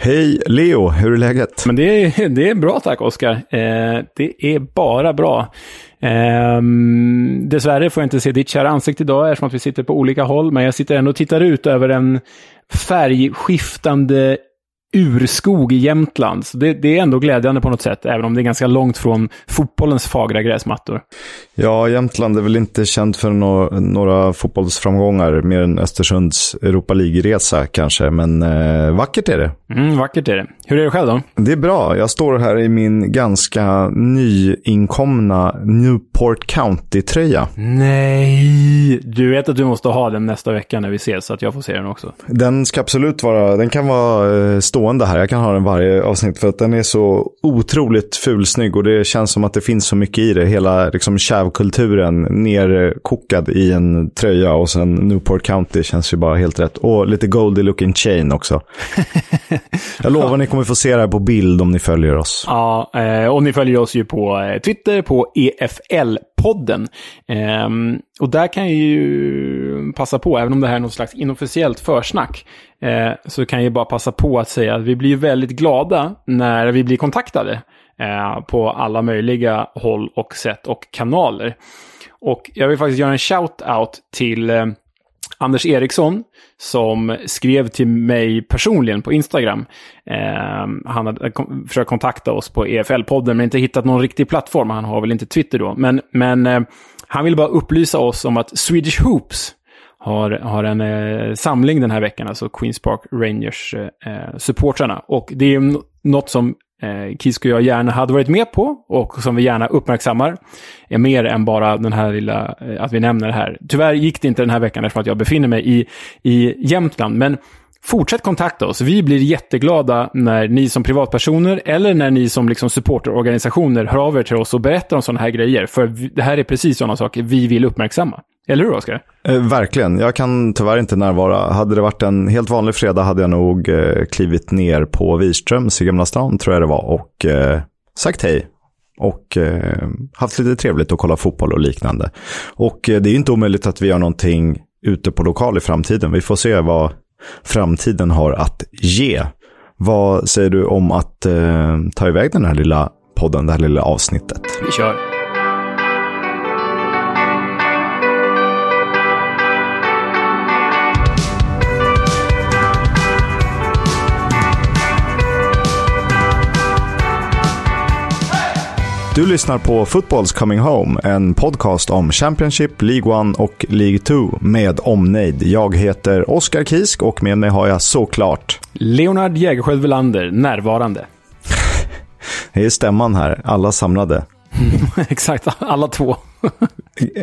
Hej Leo, hur är läget? Men det är, det är bra tack Oskar. Eh, det är bara bra. Eh, dessvärre får jag inte se ditt kära ansikte idag eftersom att vi sitter på olika håll, men jag sitter ändå och tittar ut över en färgskiftande urskog i Jämtland. Så det, det, är ändå glädjande på något sätt, även om det är ganska långt från fotbollens fagra gräsmattor. Ja, Jämtland är väl inte känt för no några fotbollsframgångar, mer än Östersunds Europa League-resa kanske, men eh, vackert är det. Mm, vackert är det. Hur är det själv då? Det är bra. Jag står här i min ganska nyinkomna Newport County-tröja. Nej! Du vet att du måste ha den nästa vecka när vi ses, så att jag får se den också. Den ska absolut vara, den kan vara eh, stående här. Jag kan ha den varje avsnitt för att den är så otroligt fulsnygg och det känns som att det finns så mycket i det. Hela liksom kulturen nerkokad i en tröja och sen Newport County känns ju bara helt rätt. Och lite goldy looking chain också. Jag lovar ni kommer få se det här på bild om ni följer oss. Ja, eh, och ni följer oss ju på eh, Twitter på EFL-podden. Ehm, och där kan jag ju passa på, även om det här är något slags inofficiellt försnack, eh, så kan jag bara passa på att säga att vi blir väldigt glada när vi blir kontaktade Eh, på alla möjliga håll och sätt och kanaler. Och jag vill faktiskt göra en shout-out till eh, Anders Eriksson som skrev till mig personligen på Instagram. Eh, han hade försökt kontakta oss på EFL-podden men inte hittat någon riktig plattform. Han har väl inte Twitter då. Men, men eh, han vill bara upplysa oss om att Swedish Hoops har, har en eh, samling den här veckan, alltså Queens Park Rangers-supportrarna. Eh, eh och det är något som eh, Kisko och jag gärna hade varit med på och som vi gärna uppmärksammar. Är mer än bara den här lilla, eh, att vi nämner det här. Tyvärr gick det inte den här veckan eftersom att jag befinner mig i, i Jämtland. Men Fortsätt kontakta oss. Vi blir jätteglada när ni som privatpersoner eller när ni som liksom supporterorganisationer hör av er till oss och berättar om sådana här grejer. För det här är precis sådana saker vi vill uppmärksamma. Eller hur, Oskar? Eh, verkligen. Jag kan tyvärr inte närvara. Hade det varit en helt vanlig fredag hade jag nog eh, klivit ner på Wirströms i Gamla stan, tror jag det var, och eh, sagt hej. Och eh, haft lite trevligt och kolla fotboll och liknande. Och eh, det är inte omöjligt att vi gör någonting ute på lokal i framtiden. Vi får se vad framtiden har att ge. Vad säger du om att eh, ta iväg den här lilla podden, det här lilla avsnittet? Vi kör. Du lyssnar på Footballs Coming Home, en podcast om Championship, League 1 och League 2 med omnejd. Jag heter Oskar Kisk och med mig har jag såklart Leonard Jägerskiöld Welander, närvarande. Det är stämman här, alla samlade. Exakt, alla två.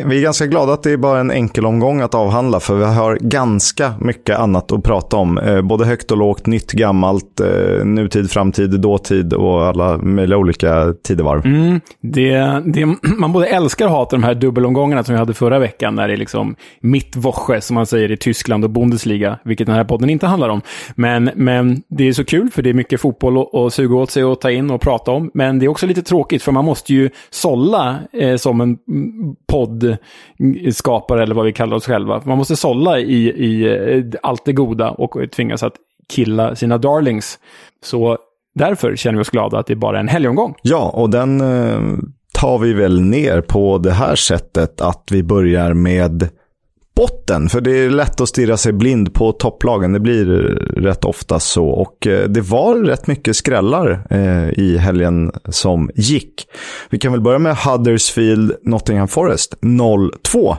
Vi är ganska glada att det är bara en enkel omgång att avhandla för vi har ganska mycket annat att prata om. Eh, både högt och lågt, nytt, gammalt, eh, nutid, framtid, dåtid och alla möjliga olika tidevarv. Mm, det, det, man både älskar och hatar de här dubbelomgångarna som vi hade förra veckan när det är liksom mitt Woche som man säger i Tyskland och Bundesliga, vilket den här podden inte handlar om. Men, men det är så kul för det är mycket fotboll att suga åt sig och ta in och prata om. Men det är också lite tråkigt för man måste ju sålla eh, som en poddskapare eller vad vi kallar oss själva. Man måste sålla i, i eh, allt det goda och tvingas att killa sina darlings. Så därför känner vi oss glada att det är bara en helgomgång. Ja, och den eh, tar vi väl ner på det här sättet att vi börjar med botten. För det är lätt att stirra sig blind på topplagen. Det blir rätt ofta så. Och eh, det var rätt mycket skrällar eh, i helgen som gick. Vi kan väl börja med Huddersfield Nottingham Forest 0-2.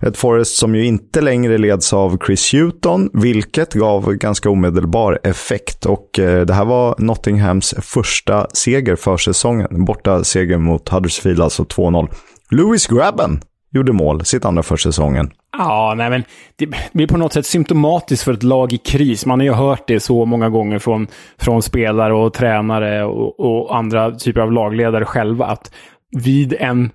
Ett Forest som ju inte längre leds av Chris Hewton, vilket gav ganska omedelbar effekt. Och eh, det här var Nottinghams första seger för säsongen. Borta seger mot Huddersfield, alltså 2-0. Lewis Grabben gjorde mål, sitt andra för säsongen. Ja, nej men det blir på något sätt symptomatiskt för ett lag i kris. Man har ju hört det så många gånger från, från spelare och tränare och, och andra typer av lagledare själva, att vid en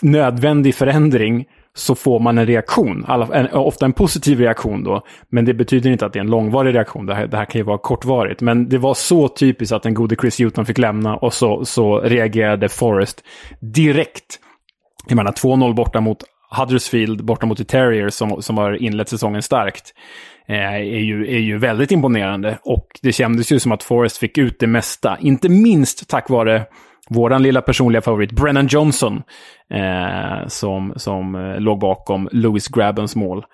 nödvändig förändring så får man en reaktion. Alla, en, ofta en positiv reaktion då. Men det betyder inte att det är en långvarig reaktion. Det här, det här kan ju vara kortvarigt. Men det var så typiskt att den gode Chris Hewton fick lämna och så, så reagerade Forrest direkt. Jag menar 2-0 borta mot Huddersfield borta mot The Terriers som, som har inlett säsongen starkt. Eh, är, ju, är ju väldigt imponerande. Och det kändes ju som att Forrest fick ut det mesta. Inte minst tack vare våran lilla personliga favorit Brennan Johnson. Eh, som, som eh, låg bakom Lewis Grabbens mål.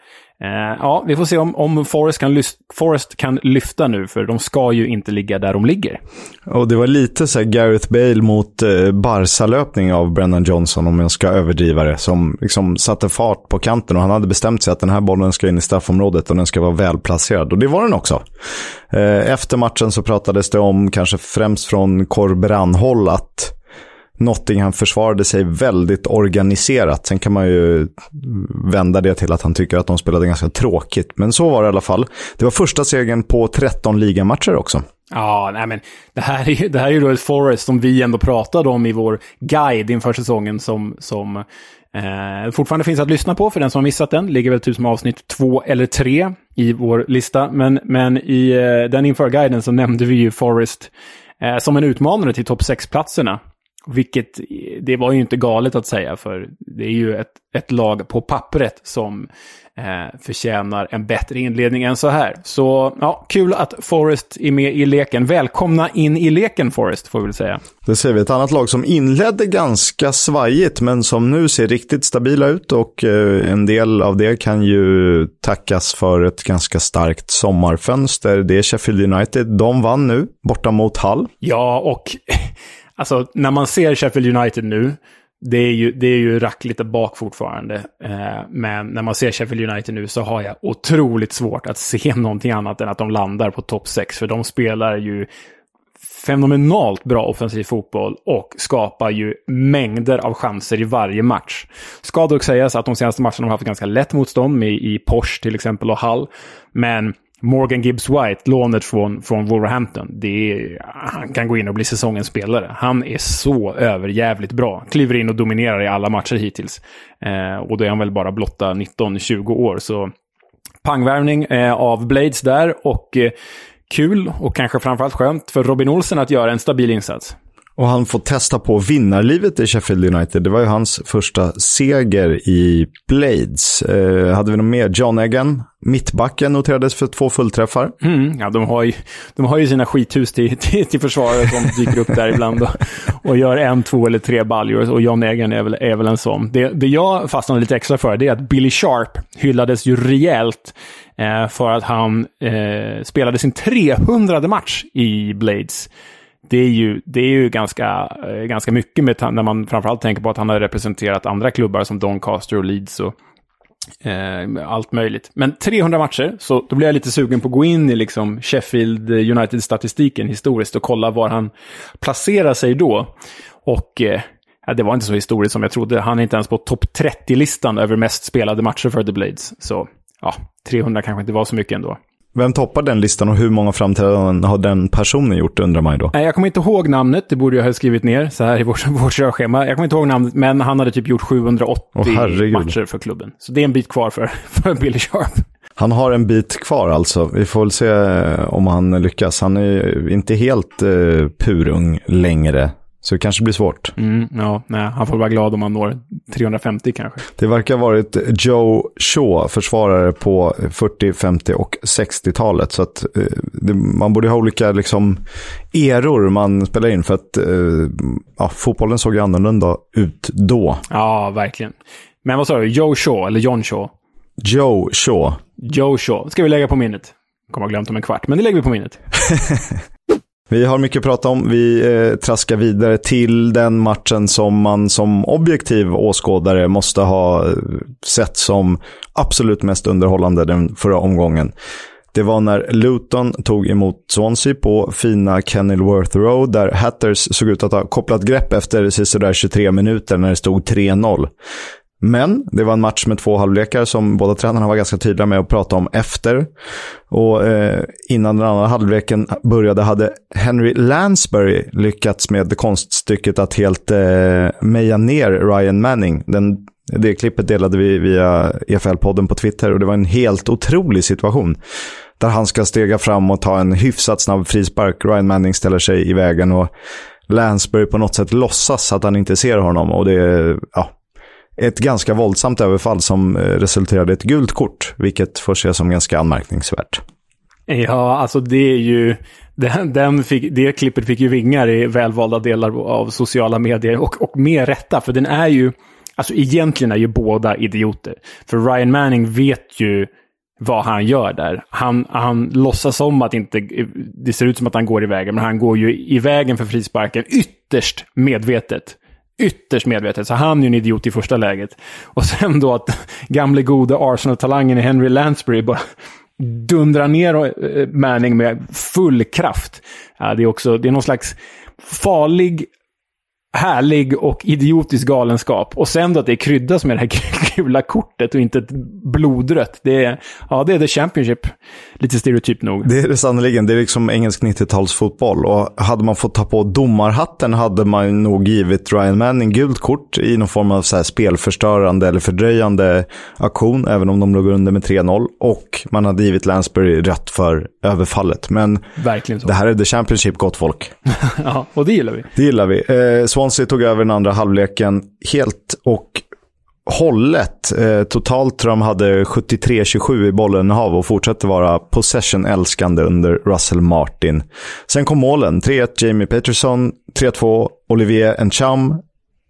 Eh, ja, vi får se om, om Forrest, kan Forrest kan lyfta nu, för de ska ju inte ligga där de ligger. Och det var lite så här Gareth Bale mot eh, Barca-löpning av Brennan Johnson, om jag ska överdriva det, som liksom satte fart på kanten och han hade bestämt sig att den här bollen ska in i straffområdet och den ska vara välplacerad. Och det var den också. Eh, efter matchen så pratades det om, kanske främst från Corberan-håll, att Nottingham försvarade sig väldigt organiserat. Sen kan man ju vända det till att han tycker att de spelade ganska tråkigt. Men så var det i alla fall. Det var första segern på 13 ligamatcher också. Ja, nej men det här är ju, det här är ju då ett Forest som vi ändå pratade om i vår guide inför säsongen som, som eh, fortfarande finns att lyssna på för den som har missat den. Ligger väl typ som avsnitt två eller tre i vår lista. Men, men i eh, den inför guiden så nämnde vi ju Forest eh, som en utmanare till topp 6-platserna. Vilket, det var ju inte galet att säga, för det är ju ett, ett lag på pappret som eh, förtjänar en bättre inledning än så här. Så ja, kul att Forest är med i leken. Välkomna in i leken Forest, får vi väl säga. Det ser vi. Ett annat lag som inledde ganska svajigt, men som nu ser riktigt stabila ut och eh, en del av det kan ju tackas för ett ganska starkt sommarfönster. Det är Sheffield United. De vann nu, borta mot Hull. Ja, och Alltså, när man ser Sheffield United nu, det är ju, det är ju rackligt bak fortfarande. Eh, men när man ser Sheffield United nu så har jag otroligt svårt att se någonting annat än att de landar på topp 6. För de spelar ju fenomenalt bra offensiv fotboll och skapar ju mängder av chanser i varje match. Ska dock sägas att de senaste matcherna har haft ganska lätt motstånd i, i Porsche till exempel och Hall. Men Morgan Gibbs White, lånet från, från Wolverhampton, det är, han kan gå in och bli säsongens spelare. Han är så överjävligt bra. Kliver in och dominerar i alla matcher hittills. Eh, och då är han väl bara blotta 19-20 år. Så pangvärvning eh, av Blades där och eh, kul och kanske framförallt skönt för Robin Olsen att göra en stabil insats. Och han får testa på vinnarlivet i Sheffield United. Det var ju hans första seger i Blades. Eh, hade vi något mer? John Egan, mittbacken, noterades för två fullträffar. Mm, ja, de har, ju, de har ju sina skithus till, till, till försvarare som dyker upp där ibland och, och gör en, två eller tre baljor. Och John Egan är väl, är väl en sån. Det, det jag fastnade lite extra för det är att Billy Sharp hyllades ju rejält eh, för att han eh, spelade sin 300 match i Blades det är ju, det är ju ganska, eh, ganska mycket med, när man framförallt tänker på att han har representerat andra klubbar som Doncaster och Leeds och eh, allt möjligt. Men 300 matcher, så då blir jag lite sugen på att gå in i liksom Sheffield eh, United-statistiken historiskt och kolla var han placerar sig då. Och eh, det var inte så historiskt som jag trodde. Han är inte ens på topp 30-listan över mest spelade matcher för The Blades. Så ja, 300 kanske inte var så mycket ändå. Vem toppar den listan och hur många framträdanden har den personen gjort undrar man ju då. Nej, jag kommer inte ihåg namnet, det borde jag ha skrivit ner så här i vårt, vårt körschema. Jag kommer inte ihåg namnet, men han hade typ gjort 780 oh, matcher för klubben. Så det är en bit kvar för, för Billy Sharp. Han har en bit kvar alltså. Vi får väl se eh, om han lyckas. Han är inte helt eh, purung längre. Så det kanske blir svårt. Mm, ja, nej, han får vara glad om han når 350 kanske. Det verkar ha varit Joe Shaw, försvarare på 40, 50 och 60-talet. Så att eh, det, man borde ha olika liksom, eror man spelar in. För att eh, ja, fotbollen såg ju annorlunda ut då. Ja, verkligen. Men vad sa du? Joe Shaw eller John Shaw? Joe Shaw. Joe Shaw. Ska vi lägga på minnet? Kommer ha glömt om en kvart, men det lägger vi på minnet. Vi har mycket att prata om. Vi eh, traskar vidare till den matchen som man som objektiv åskådare måste ha eh, sett som absolut mest underhållande den förra omgången. Det var när Luton tog emot Swansea på fina Kenilworth Road där Hatters såg ut att ha kopplat grepp efter sådär 23 minuter när det stod 3-0. Men det var en match med två halvlekar som båda tränarna var ganska tydliga med att prata om efter. Och eh, innan den andra halvleken började hade Henry Lansbury lyckats med konststycket att helt eh, meja ner Ryan Manning. Den, det klippet delade vi via EFL-podden på Twitter och det var en helt otrolig situation. Där han ska stega fram och ta en hyfsat snabb frispark. Ryan Manning ställer sig i vägen och Lansbury på något sätt låtsas att han inte ser honom. Och det, ja, ett ganska våldsamt överfall som eh, resulterade i ett gult kort, vilket får ses som ganska anmärkningsvärt. Ja, alltså det är ju... Den, den fick, det klippet fick ju vingar i välvalda delar av sociala medier och, och med rätta, för den är ju... Alltså egentligen är ju båda idioter. För Ryan Manning vet ju vad han gör där. Han, han låtsas om att inte, det ser ut som att han går i vägen, men han går ju i vägen för frisparken ytterst medvetet. Ytterst medvetet, så han är ju en idiot i första läget. Och sen då att gamle gode Arsenal-talangen Henry Lansbury bara dundrar ner eh, Manning med full kraft. Ja, det är också, det är någon slags farlig härlig och idiotisk galenskap. Och sen då att det kryddas med det här gula kortet och inte ett blodrött. Det är, ja, det är the Championship. Lite stereotyp nog. Det är det sannerligen. Det är liksom engelsk 90-talsfotboll. Och hade man fått ta på domarhatten hade man nog givit Ryan Manning gult kort i någon form av så spelförstörande eller fördröjande aktion, även om de låg under med 3-0. Och man hade givit Lansbury rätt för överfallet. Men Verkligen så. det här är the Championship, gott folk. ja, och det gillar vi. Det gillar vi. Eh, Swansea tog över den andra halvleken helt och hållet. Eh, totalt tror jag de hade 73-27 i bollinnehav och fortsätter vara possession-älskande under Russell Martin. Sen kom målen. 3-1 Jamie Peterson, 3-2 Olivier Ncham.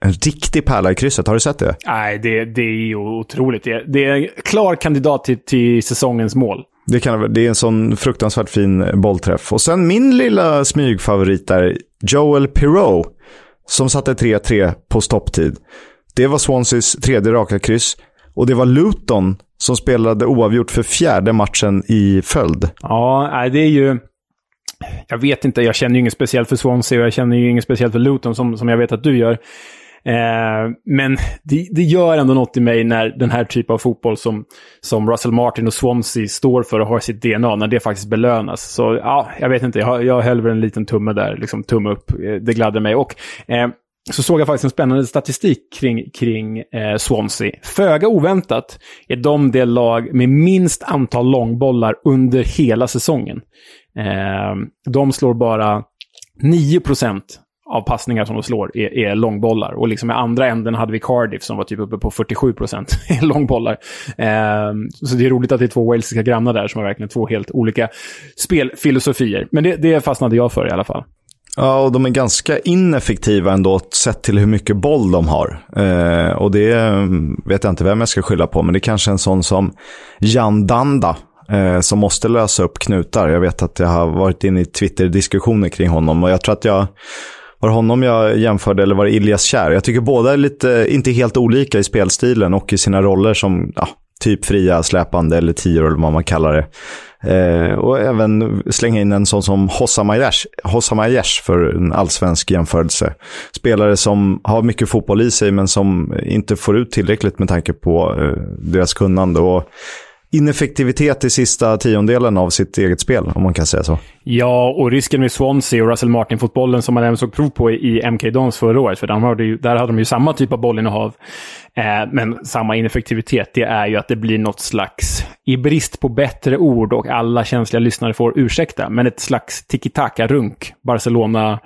En riktig pärla i krysset. Har du sett det? Nej, det, det är ju otroligt. Det, det är en klar kandidat till, till säsongens mål. Det, kan, det är en sån fruktansvärt fin bollträff. Och sen min lilla smygfavorit där, Joel Pirou, som satte 3-3 på stopptid. Det var Swanseas tredje raka kryss. Och det var Luton som spelade oavgjort för fjärde matchen i följd. Ja, det är ju... Jag vet inte, jag känner ju inget speciellt för Swansea och jag känner ju inget speciellt för Luton som, som jag vet att du gör. Eh, men det, det, gör ändå något i mig när den här typen av fotboll som, som Russell Martin och Swansea står för och har sitt DNA, när det faktiskt belönas. Så ja, jag vet inte, jag jag höll väl en liten tumme där, liksom tumme upp. Eh, det gladde mig. Och eh, så såg jag faktiskt en spännande statistik kring, kring eh, Swansea. Föga oväntat är de det lag med minst antal långbollar under hela säsongen. Eh, de slår bara 9 av passningar som de slår är, är långbollar. Och liksom i andra änden hade vi Cardiff som var typ uppe på 47 procent långbollar. Eh, så det är roligt att det är två walesiska grannar där som har verkligen två helt olika spelfilosofier. Men det, det fastnade jag för i alla fall. Ja, och de är ganska ineffektiva ändå sett till hur mycket boll de har. Eh, och det mm, vet jag inte vem jag ska skylla på, men det är kanske en sån som Jan Danda eh, som måste lösa upp knutar. Jag vet att jag har varit inne i Twitter-diskussioner kring honom och jag tror att jag var det honom jag jämförde eller var det Ilias Kär? Jag tycker båda är lite, inte helt olika i spelstilen och i sina roller som ja, typ fria, släpande eller tior eller vad man kallar det. Eh, och även slänga in en sån som Hossam Aiesh för en allsvensk jämförelse. Spelare som har mycket fotboll i sig men som inte får ut tillräckligt med tanke på eh, deras kunnande. Och ineffektivitet i sista tiondelen av sitt eget spel, om man kan säga så. Ja, och risken med Swansea och Russell Martin-fotbollen som man även såg prov på i MK Dons förra året, för hade ju, där hade de ju samma typ av bollinnehav, eh, men samma ineffektivitet, det är ju att det blir något slags, i brist på bättre ord och alla känsliga lyssnare får ursäkta, men ett slags tiki-taka-runk. Barcelona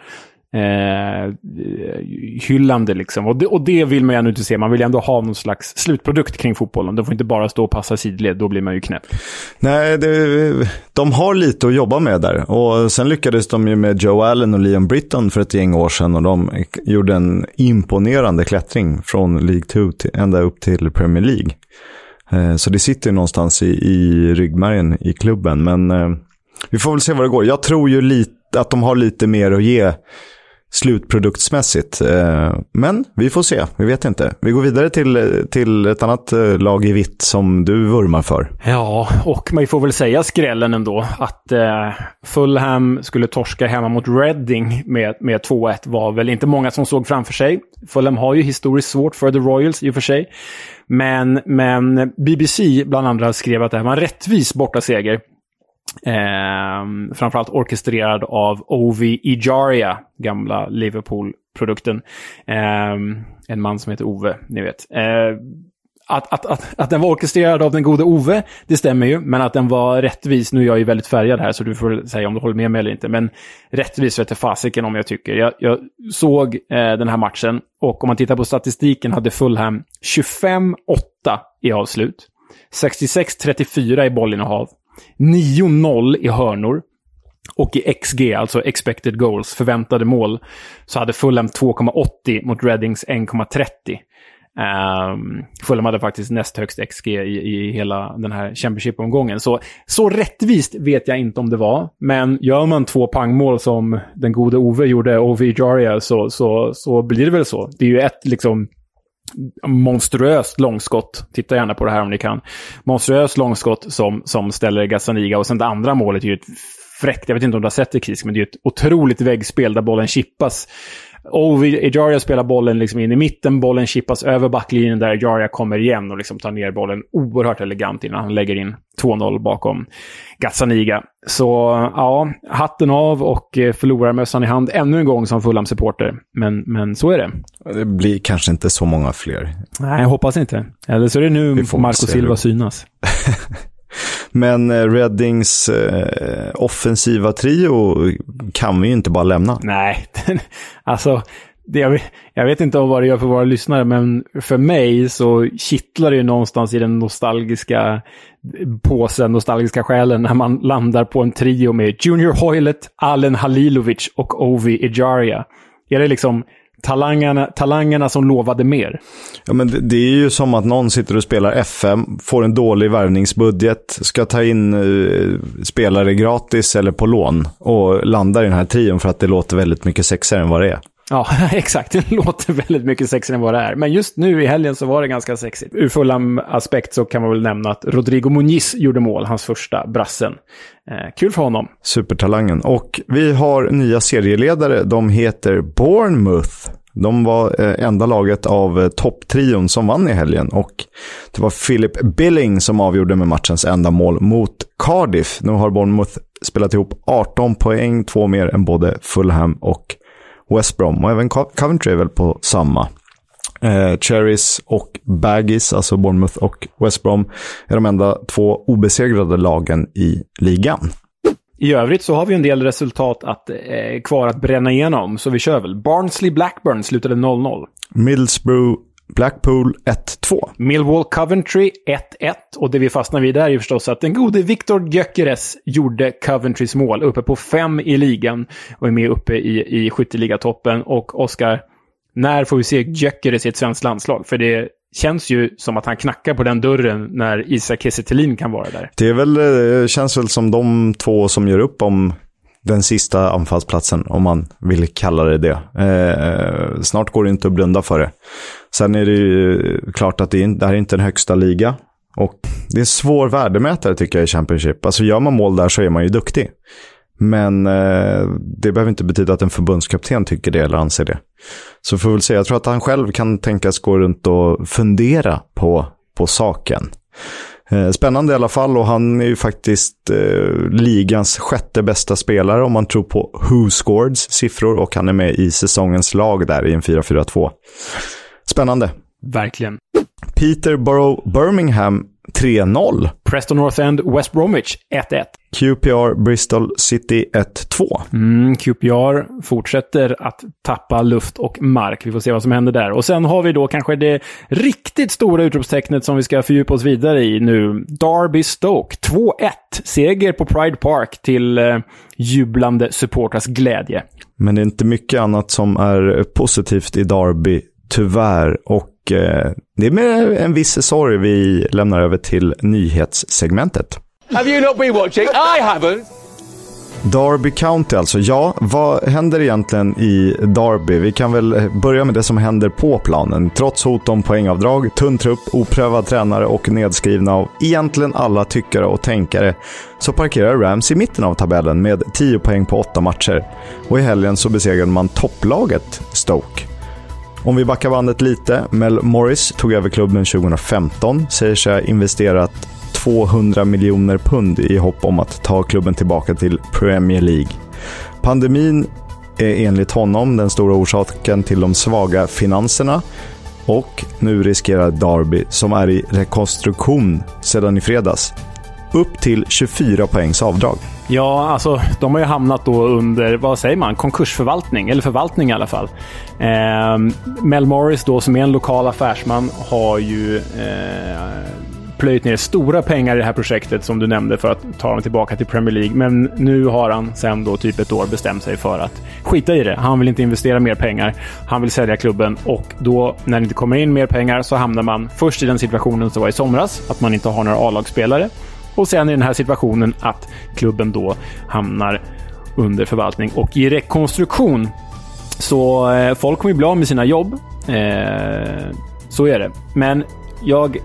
eh, hyllande. Liksom. Och, det, och det vill man ju ändå inte se. Man vill ju ändå ha någon slags slutprodukt kring fotbollen. De får inte bara stå och passa sidled, då blir man ju knäpp. Nej, det, de har lite att jobba med där. Och sen lyckades de ju med Joe Allen och Liam Britton för ett gäng år sedan. Och de gjorde en imponerande klättring från League 2 ända upp till Premier League. Eh, så det sitter någonstans i, i ryggmärgen i klubben. Men eh, vi får väl se vad det går. Jag tror ju lite att de har lite mer att ge slutproduktsmässigt. Eh, men vi får se, vi vet inte. Vi går vidare till, till ett annat eh, lag i vitt som du vurmar för. Ja, och man får väl säga skrällen ändå. Att eh, Fulham skulle torska hemma mot Reading med, med 2-1 var väl inte många som såg framför sig. Fulham har ju historiskt svårt för The Royals i och för sig. Men, men BBC bland andra skrev att det här var en rättvis bortaseger. Eh, framförallt orkestrerad av Ovi Ijaria, gamla Liverpool-produkten. Eh, en man som heter Ove, ni vet. Eh, att, att, att, att den var orkestrerad av den gode Ove, det stämmer ju. Men att den var rättvis, nu är jag ju väldigt färgad här så du får säga om du håller med mig eller inte. Men rättvis vete fasiken om jag tycker. Jag, jag såg eh, den här matchen och om man tittar på statistiken hade Fulham 25-8 i avslut. 66-34 i bollinnehav. 9-0 i hörnor. Och i XG, alltså expected goals, förväntade mål, så hade Fulham 2,80 mot Readings 1,30. Um, Fulham hade faktiskt näst högst XG i, i hela den här Championship-omgången. Så, så rättvist vet jag inte om det var. Men gör man två pangmål som den gode Ove gjorde, Ove Jaria, så, så, så blir det väl så. Det är ju ett liksom monstruöst långskott. Titta gärna på det här om ni kan. Monstruöst långskott som, som ställer Gazzaniga. Och sen det andra målet är ju ett fräckt, jag vet inte om du har sett det Kisk, men det är ett otroligt väggspel där bollen chippas Ovi Ejaria spelar bollen liksom in i mitten, bollen chippas över backlinjen där Ejaria kommer igen och liksom tar ner bollen oerhört elegant innan han lägger in 2-0 bakom Gazzaniga. Så ja, hatten av och eh, förlorarmössan i hand ännu en gång som Fulham-supporter. Men, men så är det. Det blir kanske inte så många fler. Nej, jag hoppas inte. Eller så är det nu Marco Silva synas. Men eh, Reddings eh, offensiva trio kan vi ju inte bara lämna. Nej, alltså det, jag, vet, jag, vet inte vad det gör för våra lyssnare, men för mig så kittlar det ju någonstans i den nostalgiska påsen, nostalgiska själen, när man landar på en trio med Junior Hoylet, Allen Halilovic och Ovi Ejaria. Är det liksom talangerna, talangerna som lovade mer. Ja, men det, det, är ju som att någon sitter och spelar FM, får en dålig värvningsbudget, ska ta in uh, spelare gratis eller på lån och landar i den här trion för att det låter väldigt mycket sexigare än vad det är. Ja, exakt. Det låter väldigt mycket sexigare än vad det är. Men just nu i helgen så var det ganska sexigt. Ur Fulham-aspekt så kan man väl nämna att Rodrigo Muniz gjorde mål, hans första brassen. Eh, kul för honom. Supertalangen. Och vi har nya serieledare. De heter Bournemouth. De var eh, enda laget av eh, topptrion som vann i helgen och det var Philip Billing som avgjorde med matchens enda mål mot Cardiff. Nu har Bournemouth spelat ihop 18 poäng, två mer än både Fulham och West Brom och även Coventry är väl på samma. Eh, Cherries och Baggies, alltså Bournemouth och West Brom, är de enda två obesegrade lagen i ligan. I övrigt så har vi en del resultat att, eh, kvar att bränna igenom, så vi kör väl. Barnsley Blackburn slutade 0-0. Middlesbrough Blackpool 1-2. Millwall Coventry 1-1. Och det vi fastnar vid där är ju förstås att den gode Victor Gyökeres gjorde Coventrys mål uppe på fem i ligan och är med uppe i, i skytteligatoppen. Och Oskar, när får vi se Gyökeres i ett svenskt landslag? För det känns ju som att han knackar på den dörren när Isak Kiese kan vara där. Det är väl, eh, känns väl som de två som gör upp om den sista anfallsplatsen, om man vill kalla det det. Eh, snart går det inte att blunda för det. Sen är det ju eh, klart att det, är, det här är inte den högsta liga. Och det är en svår värdemätare tycker jag i Championship. Alltså gör man mål där så är man ju duktig. Men eh, det behöver inte betyda att en förbundskapten tycker det eller anser det. Så får vi väl se. Jag tror att han själv kan tänkas gå runt och fundera på, på saken. Eh, spännande i alla fall och han är ju faktiskt eh, ligans sjätte bästa spelare om man tror på Who Scoreds siffror och han är med i säsongens lag där i en 4-4-2. Spännande. Verkligen. Peterborough Birmingham 3-0. Preston North End West Bromwich 1-1. QPR Bristol City 1-2. Mm, QPR fortsätter att tappa luft och mark. Vi får se vad som händer där. Och sen har vi då kanske det riktigt stora utropstecknet som vi ska fördjupa oss vidare i nu. Derby Stoke 2-1. Seger på Pride Park till eh, jublande supportras glädje. Men det är inte mycket annat som är positivt i Derby, tyvärr. Och eh, det är med en viss sorg vi lämnar över till nyhetssegmentet. Have you not been watching? I haven't. Derby County alltså. Ja, vad händer egentligen i Derby? Vi kan väl börja med det som händer på planen. Trots hot om poängavdrag, tunn trupp, oprövad tränare och nedskrivna av egentligen alla tyckare och tänkare så parkerar Rams i mitten av tabellen med 10 poäng på 8 matcher. Och i helgen så besegrade man topplaget Stoke. Om vi backar bandet lite. Mel Morris tog över klubben 2015, säger sig ha investerat 200 miljoner pund i hopp om att ta klubben tillbaka till Premier League. Pandemin är enligt honom den stora orsaken till de svaga finanserna. Och nu riskerar Derby, som är i rekonstruktion sedan i fredags, upp till 24 poängs avdrag. Ja, alltså de har ju hamnat då under, vad säger man, konkursförvaltning. Eller förvaltning i alla fall. Eh, Mel Morris då, som är en lokal affärsman, har ju eh, plöjt ner stora pengar i det här projektet som du nämnde för att ta dem tillbaka till Premier League. Men nu har han sen då typ ett år bestämt sig för att skita i det. Han vill inte investera mer pengar. Han vill sälja klubben och då när det inte kommer in mer pengar så hamnar man först i den situationen som var i somras, att man inte har några A-lagsspelare. Och sen i den här situationen att klubben då hamnar under förvaltning och i rekonstruktion. Så eh, folk kommer ju bli av med sina jobb. Eh, så är det. Men jag,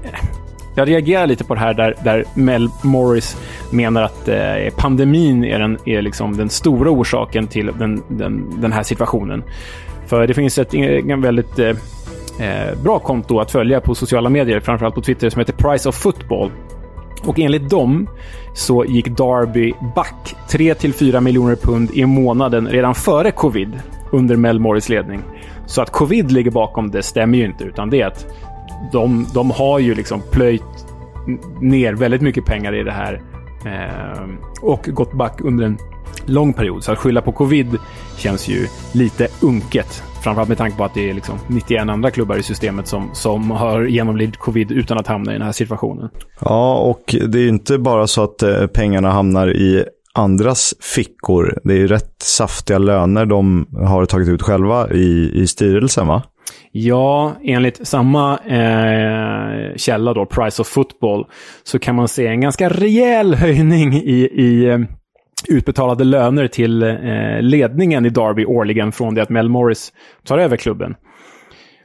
jag reagerar lite på det här där, där Mel Morris menar att eh, pandemin är, den, är liksom den stora orsaken till den, den, den här situationen. För det finns ett en väldigt eh, eh, bra konto att följa på sociala medier, framförallt på Twitter, som heter Price of Football. Och enligt dem så gick Darby back 3-4 miljoner pund i månaden redan före covid under Mel Morris ledning. Så att covid ligger bakom det stämmer ju inte, utan det är att de, de har ju liksom plöjt ner väldigt mycket pengar i det här eh, och gått back under en lång period. Så att skylla på covid känns ju lite unket. Framförallt med tanke på att det är liksom 91 andra klubbar i systemet som, som har genomlidit covid utan att hamna i den här situationen. Ja, och det är ju inte bara så att eh, pengarna hamnar i andras fickor. Det är ju rätt saftiga löner de har tagit ut själva i, i styrelsen, va? Ja, enligt samma eh, källa då, Price of Football, så kan man se en ganska rejäl höjning i, i eh, utbetalade löner till eh, ledningen i Derby årligen från det att Mel Morris tar över klubben.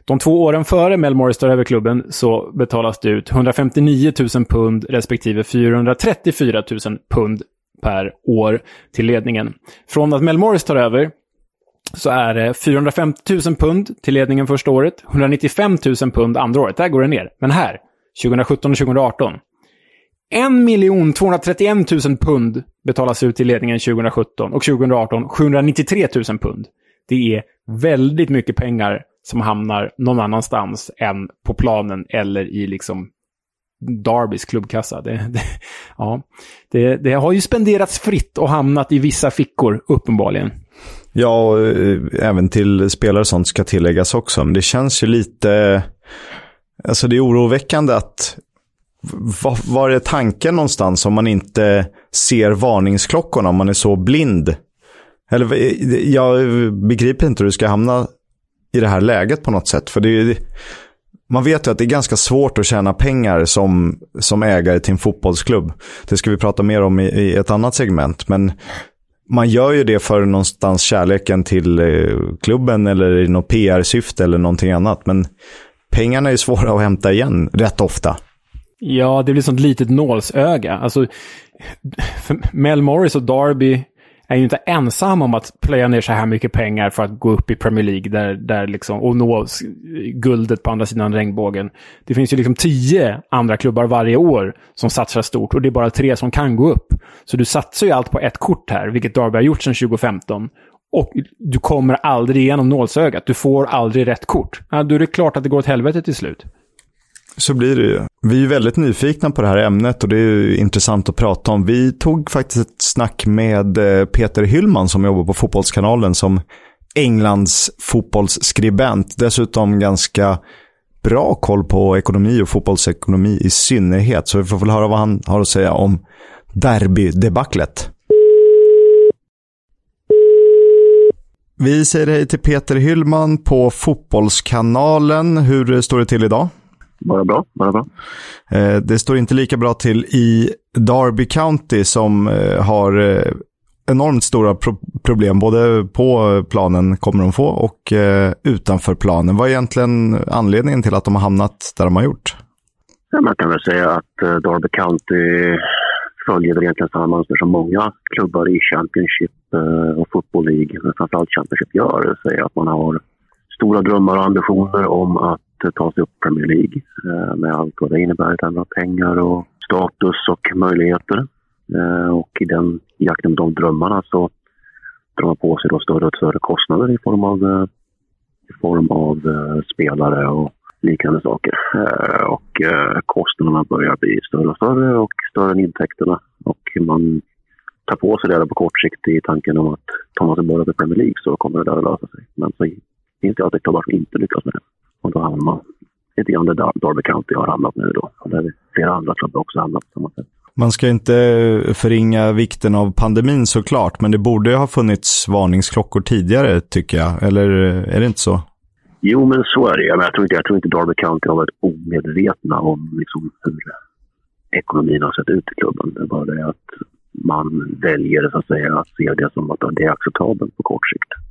De två åren före Mel Morris tar över klubben så betalas det ut 159 000 pund respektive 434 000 pund per år till ledningen. Från att Mel Morris tar över så är det 450 000 pund till ledningen första året, 195 000 pund andra året. Där går det ner. Men här, 2017 och 2018, 1 231 000 pund betalas ut till ledningen 2017 och 2018 793 000 pund. Det är väldigt mycket pengar som hamnar någon annanstans än på planen eller i liksom Darbys klubbkassa. Det, det, ja. det, det har ju spenderats fritt och hamnat i vissa fickor, uppenbarligen. Ja, och eh, även till spelare och sånt ska tilläggas också. Men det känns ju lite... Alltså det är oroväckande att... Var, var är tanken någonstans om man inte ser varningsklockorna, om man är så blind? Eller jag begriper inte hur du ska hamna i det här läget på något sätt. För det är, man vet ju att det är ganska svårt att tjäna pengar som, som ägare till en fotbollsklubb. Det ska vi prata mer om i, i ett annat segment. Men man gör ju det för någonstans kärleken till eh, klubben eller i något PR-syfte eller någonting annat. Men pengarna är svåra att hämta igen rätt ofta. Ja, det blir sånt litet nålsöga. Alltså, Mel Morris och Darby är ju inte ensam om att plöja ner så här mycket pengar för att gå upp i Premier League där, där liksom, och nå guldet på andra sidan regnbågen. Det finns ju liksom tio andra klubbar varje år som satsar stort och det är bara tre som kan gå upp. Så du satsar ju allt på ett kort här, vilket Darby har gjort sedan 2015. Och du kommer aldrig igenom nålsögat. Du får aldrig rätt kort. Ja, då är det klart att det går åt helvete till slut. Så blir det ju. Vi är väldigt nyfikna på det här ämnet och det är intressant att prata om. Vi tog faktiskt ett snack med eh, Peter Hyllman som jobbar på Fotbollskanalen som Englands fotbollsskribent. Dessutom ganska bra koll på ekonomi och fotbollsekonomi i synnerhet. Så vi får väl höra vad han har att säga om derbydebaclet. Vi säger hej till Peter Hyllman på Fotbollskanalen. Hur står det till idag? Bara bra, bara bra. Eh, det står inte lika bra till i Derby County som eh, har eh, enormt stora pro problem. Både på planen kommer de få och utanför planen. Vad är egentligen anledningen till att de har hamnat där de har gjort? Ja, man kan väl säga att Derby County följer väl egentligen samma mönster som många klubbar i Championship och Football League, men framförallt Championship gör. Det säger att man har stora drömmar och ambitioner om att ta sig upp Premier League eh, med allt vad det innebär i termer av pengar och status och möjligheter. Eh, och i den jakten med de drömmarna så drar man på sig då större och större kostnader i form av, eh, i form av eh, spelare och liknande saker. Eh, och eh, kostnaderna börjar bli större och större och större än intäkterna. Och man tar på sig det på kort sikt i tanken om att tar man sig bara till Premier League så kommer det där att lösa sig. Men så finns det alltid klubbar som inte lyckas med det. Och då hamnar man lite grann där Derby County har hamnat nu då. Och där flera andra klubbar också hamnat på samma sätt. Man ska inte förringa vikten av pandemin såklart, men det borde ha funnits varningsklockor tidigare tycker jag. Eller är det inte så? Jo, men så är det. Jag tror inte, jag tror inte Derby County har varit omedvetna om liksom hur ekonomin har sett ut i klubben. Det är bara det att man väljer så att, säga, att se det som att det är acceptabelt på kort sikt.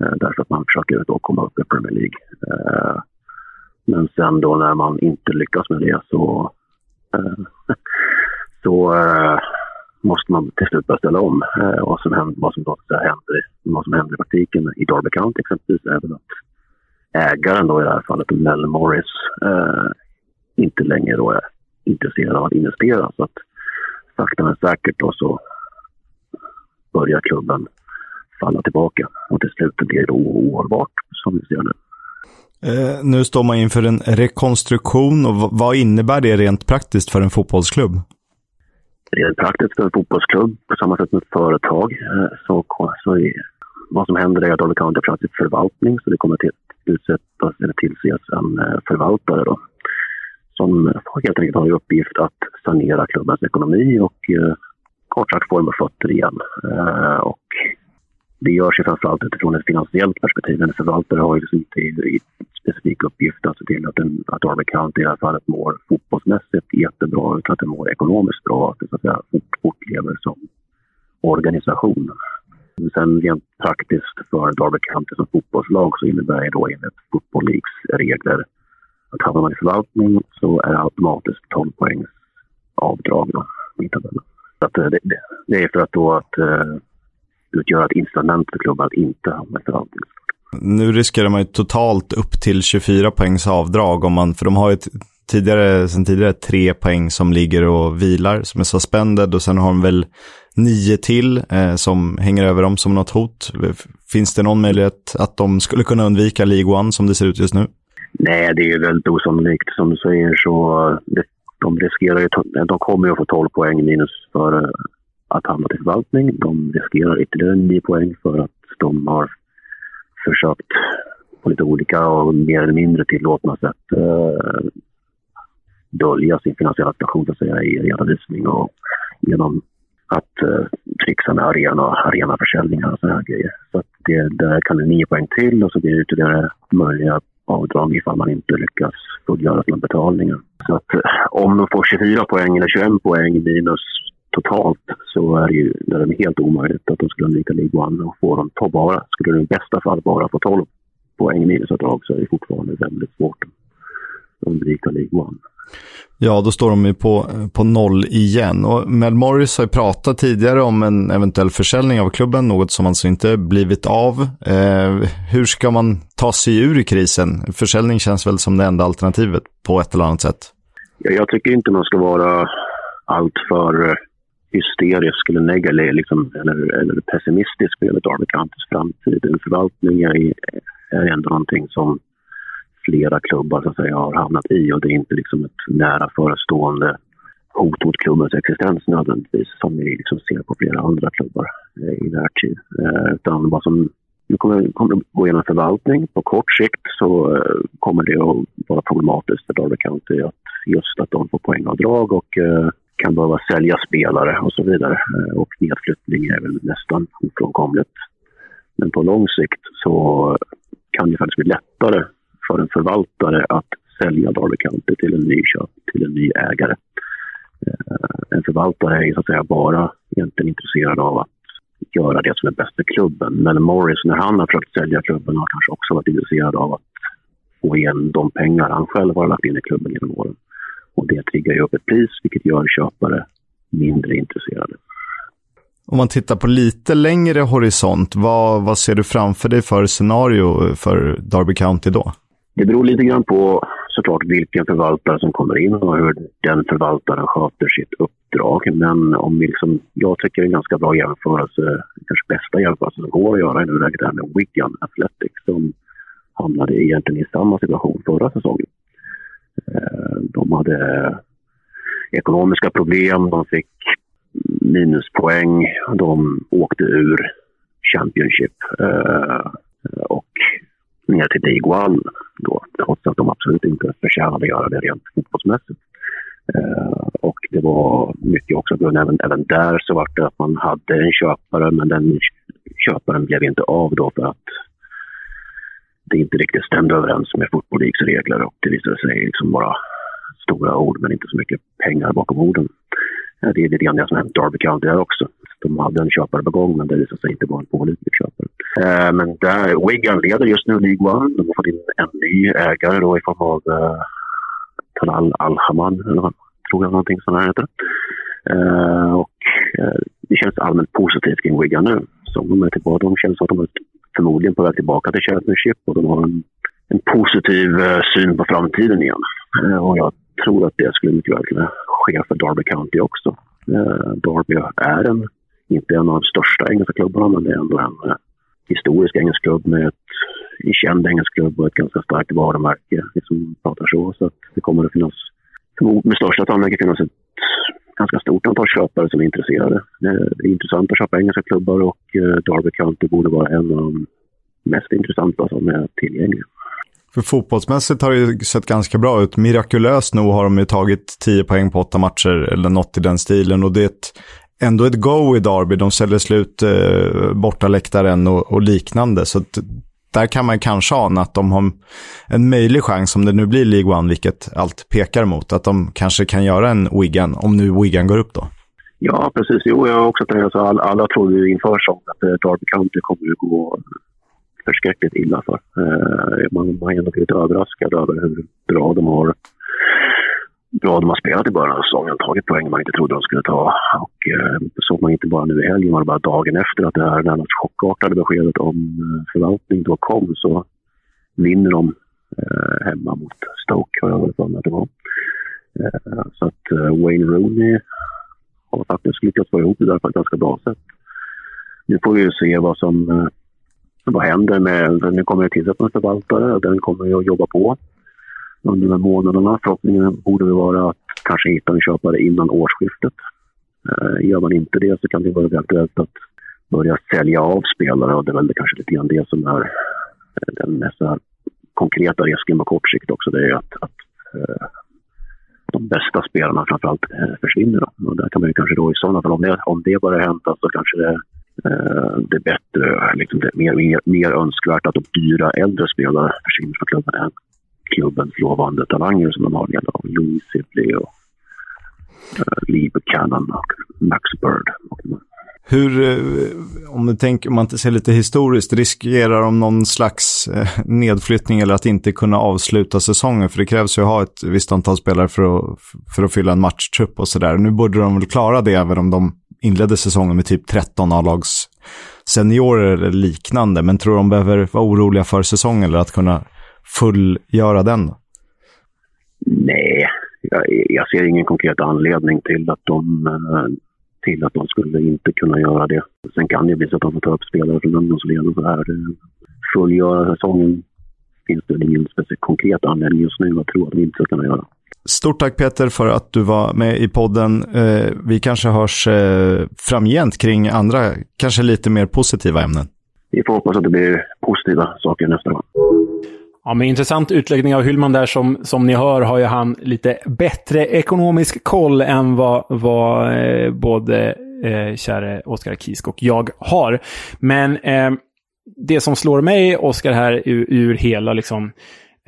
Eh, därför att man försöker då komma upp i Premier League. Eh, men sen då när man inte lyckas med det så, eh, så måste man till slut börja ställa om. Vad, som händer, vad, som då, händer, vad som händer i praktiken i Derby County exempelvis är väl att ägaren då i det här fallet, Mel Morris, inte längre då är intresserad av att investera. Så att sakta men säkert då så börjar klubben falla tillbaka och till slut blir det ohållbart som vi ser nu. Eh, nu står man inför en rekonstruktion och vad innebär det rent praktiskt för en fotbollsklubb? Rent praktiskt för en fotbollsklubb, på samma sätt som ett företag, eh, så, så är, vad som händer är att Dolly County har förvaltning, så det kommer till utsättas eller tillses en eh, förvaltare då, som helt enkelt har i uppgift att sanera klubbens ekonomi och eh, kort sagt få dem fötter igen. Eh, och det görs ju framförallt utifrån ett finansiellt perspektiv. En förvaltare har ju liksom inte i, specifik uppgift att se till att, en, att Derby County i det här fallet mår fotbollsmässigt jättebra utan att det mår ekonomiskt bra. Att det så att säga fort, fortlever som organisation. Sen rent praktiskt för Darby County som fotbollslag så innebär det då enligt Football Leagues regler att hamnar man i förvaltning så är det automatiskt 12 poängs avdrag då, i tabellen. Så att, eh, det, det, det, är för att då att eh, utgöra ett incitament för klubben att inte hamna i förvaltning. Nu riskerar man ju totalt upp till 24 poängs avdrag om man, för de har ju tidigare, sen tidigare tre poäng som ligger och vilar, som är suspended och sen har de väl nio till eh, som hänger över dem som något hot. Finns det någon möjlighet att de skulle kunna undvika League One som det ser ut just nu? Nej, det är väldigt osannolikt. Som du säger så de riskerar ju, de kommer ju att få 12 poäng minus för att hamna till förvaltning. De riskerar ytterligare 9 poäng för att de har försökt på lite olika och mer eller mindre tillåtna sätt eh, dölja sin finansiella situation så att säga, i redovisning och genom att eh, trixa med arena, arenaförsäljningar och sådana grejer. Så att det, där kan det 9 poäng till och så blir det ytterligare möjliga avdrag ifall man inte lyckas fullgöra sina betalningar. Så att eh, om de får 24 poäng eller 21 poäng minus totalt så är det ju det är helt omöjligt att de skulle undvika League One och få dem ta bara, skulle de i bästa fall bara få 12 poäng minusavdrag så är det fortfarande väldigt svårt att undvika League One. Ja, då står de ju på, på noll igen. Och Mel Morris har ju pratat tidigare om en eventuell försäljning av klubben, något som alltså inte blivit av. Eh, hur ska man ta sig ur krisen? Försäljning känns väl som det enda alternativet på ett eller annat sätt. Ja, jag tycker inte man ska vara alltför hysterisk eller negativ liksom, eller, eller pessimistisk över gäller Countys framtid. En förvaltning är, är ändå någonting som flera klubbar så att säga, har hamnat i och det är inte liksom ett nära förestående hot mot klubbens existens nödvändigtvis som vi liksom ser på flera andra klubbar eh, i närtid. Eh, utan vad som nu kommer, kommer gå igenom förvaltning. På kort sikt så eh, kommer det att vara problematiskt för Darby County att just att de får poängavdrag och eh, kan behöva sälja spelare och så vidare. Eh, och nedflyttning är väl nästan ofrånkomligt. Men på lång sikt så kan det faktiskt bli lättare för en förvaltare att sälja Derby County till en ny köp, till en ny ägare. Eh, en förvaltare är så att säga bara egentligen intresserad av att göra det som är bäst för klubben. Men Morris, när han har försökt sälja klubben, har kanske också varit intresserad av att få igen de pengar han själv har lagt in i klubben genom åren. Och det triggar ju upp ett pris, vilket gör köpare mindre intresserade. Om man tittar på lite längre horisont, vad, vad ser du framför dig för scenario för Derby County då? Det beror lite grann på såklart vilken förvaltare som kommer in och hur den förvaltaren sköter sitt uppdrag. Men om vi liksom, jag tycker en ganska bra jämförelse, kanske bästa jämförelse som går att göra i nuläget är med Wigan Athletic som hamnade egentligen i samma situation förra säsongen. Eh, de hade ekonomiska problem, de fick minuspoäng, de åkte ur Championship eh, och ner till League One då, trots att de absolut inte förtjänade att göra det rent fotbollsmässigt. Eh, och det var mycket också, även, även där så var det att man hade en köpare men den köparen blev inte av då för att det inte riktigt stämde överens med Football Leagues regler och det visade sig liksom vara stora ord men inte så mycket pengar bakom orden. Det är lite grann det som hänt Derby County där också. De hade en köpare på gång men det visade sig inte vara en pålitlig köpare. Eh, men där, Wigan leder just nu League One. De har fått in en ny ägare då i form av eh, Talal Al-Haman, tror jag någonting sånt här heter. Eh, och eh, det känns allmänt positivt kring Wigan nu. Så de är tillbaka. De känns som att de har förmodligen på väg tillbaka till Championship och de har en, en positiv uh, syn på framtiden igen. Eh, och jag tror att det skulle mycket väl kunna ske för Derby County också. Eh, Derby är en, inte en av de största engelska klubbarna, men det är ändå en historisk engelsk klubb med ett en känd engelsk klubb och ett ganska starkt varumärke Liksom pratar så. Så att det kommer att finnas, med största sannolikhet finnas ett ganska stort antal köpare som är intresserade. Det är intressant att köpa engelska klubbar och eh, Derby County borde vara en av de mest intressanta som är tillgängliga. För fotbollsmässigt har det ju sett ganska bra ut. Mirakulöst nog har de ju tagit 10 poäng på åtta matcher eller något i den stilen. Och det är ett, ändå ett go i Derby. De säljer slut eh, bortaläktaren och, och liknande. Så där kan man kanske ana att de har en möjlig chans, om det nu blir League One, vilket allt pekar mot, att de kanske kan göra en Wigan, om nu Wigan går upp då. Ja, precis. Jo, jag har också tänkt att alla, alla trodde ju inför säsongen att eh, Derby County kommer att gå förskräckligt illa för. Eh, man, man är ändå lite överraskad över hur bra de har bra de har spelat i början av säsongen, tagit poäng man inte trodde de skulle ta. Och eh, såg man inte bara nu i helgen, utan bara dagen efter att det här närmast chockartade beskedet om eh, förvaltning då kom så vinner de eh, hemma mot Stoke, har jag för mig att det var. Eh, så att eh, Wayne Rooney har faktiskt lyckats få ihop det där på ett ganska bra sätt. Nu får vi ju se vad som eh, vad händer med, nu kommer det tillsättas en förvaltare och den kommer ju att jobba på under de här månaderna. Förhoppningen borde vara att kanske hitta en köpare innan årsskiftet. Eh, gör man inte det så kan det vara aktuellt att börja sälja av spelare och det är väl kanske lite grann det som är eh, den mest konkreta risken på kort sikt också. Det är att, att eh, de bästa spelarna framförallt eh, försvinner. Då. Och där kan man ju kanske då i sådana fall, om det, om det börjar hända så kanske det, eh, det är bättre, liksom det är mer, mer, mer önskvärt att de dyra äldre spelare försvinner från klubben än klubbens lovande talanger som de har. Det Louis Sibley och uh, Lee Buchanan och Max Bird. Hur, eh, om, du tänker, om man inte ser lite historiskt, riskerar de någon slags eh, nedflyttning eller att inte kunna avsluta säsongen? För det krävs ju att ha ett visst antal spelare för att, för att fylla en matchtrupp och sådär. Nu borde de väl klara det även om de inledde säsongen med typ 13 A-lags seniorer eller liknande. Men tror de behöver vara oroliga för säsongen eller att kunna fullgöra den? Nej, jag, jag, ser ingen konkret anledning till att de eh, till att de skulle inte kunna göra det. Sen kan det bli så att de får ta upp spelare från ungdomsleden så här. Fullgöra säsongen finns det ingen speciellt konkret anledning just nu att tro att de inte ska kunna göra. Stort tack Peter för att du var med i podden. Eh, vi kanske hörs eh, framgent kring andra, kanske lite mer positiva ämnen. Vi får hoppas att det blir positiva saker nästa gång. Ja, med intressant utläggning av Hyllman där som, som ni hör har ju han lite bättre ekonomisk koll än vad, vad eh, både eh, käre Oskar Kisk och jag har. Men eh, det som slår mig, Oskar, här ur, ur hela liksom,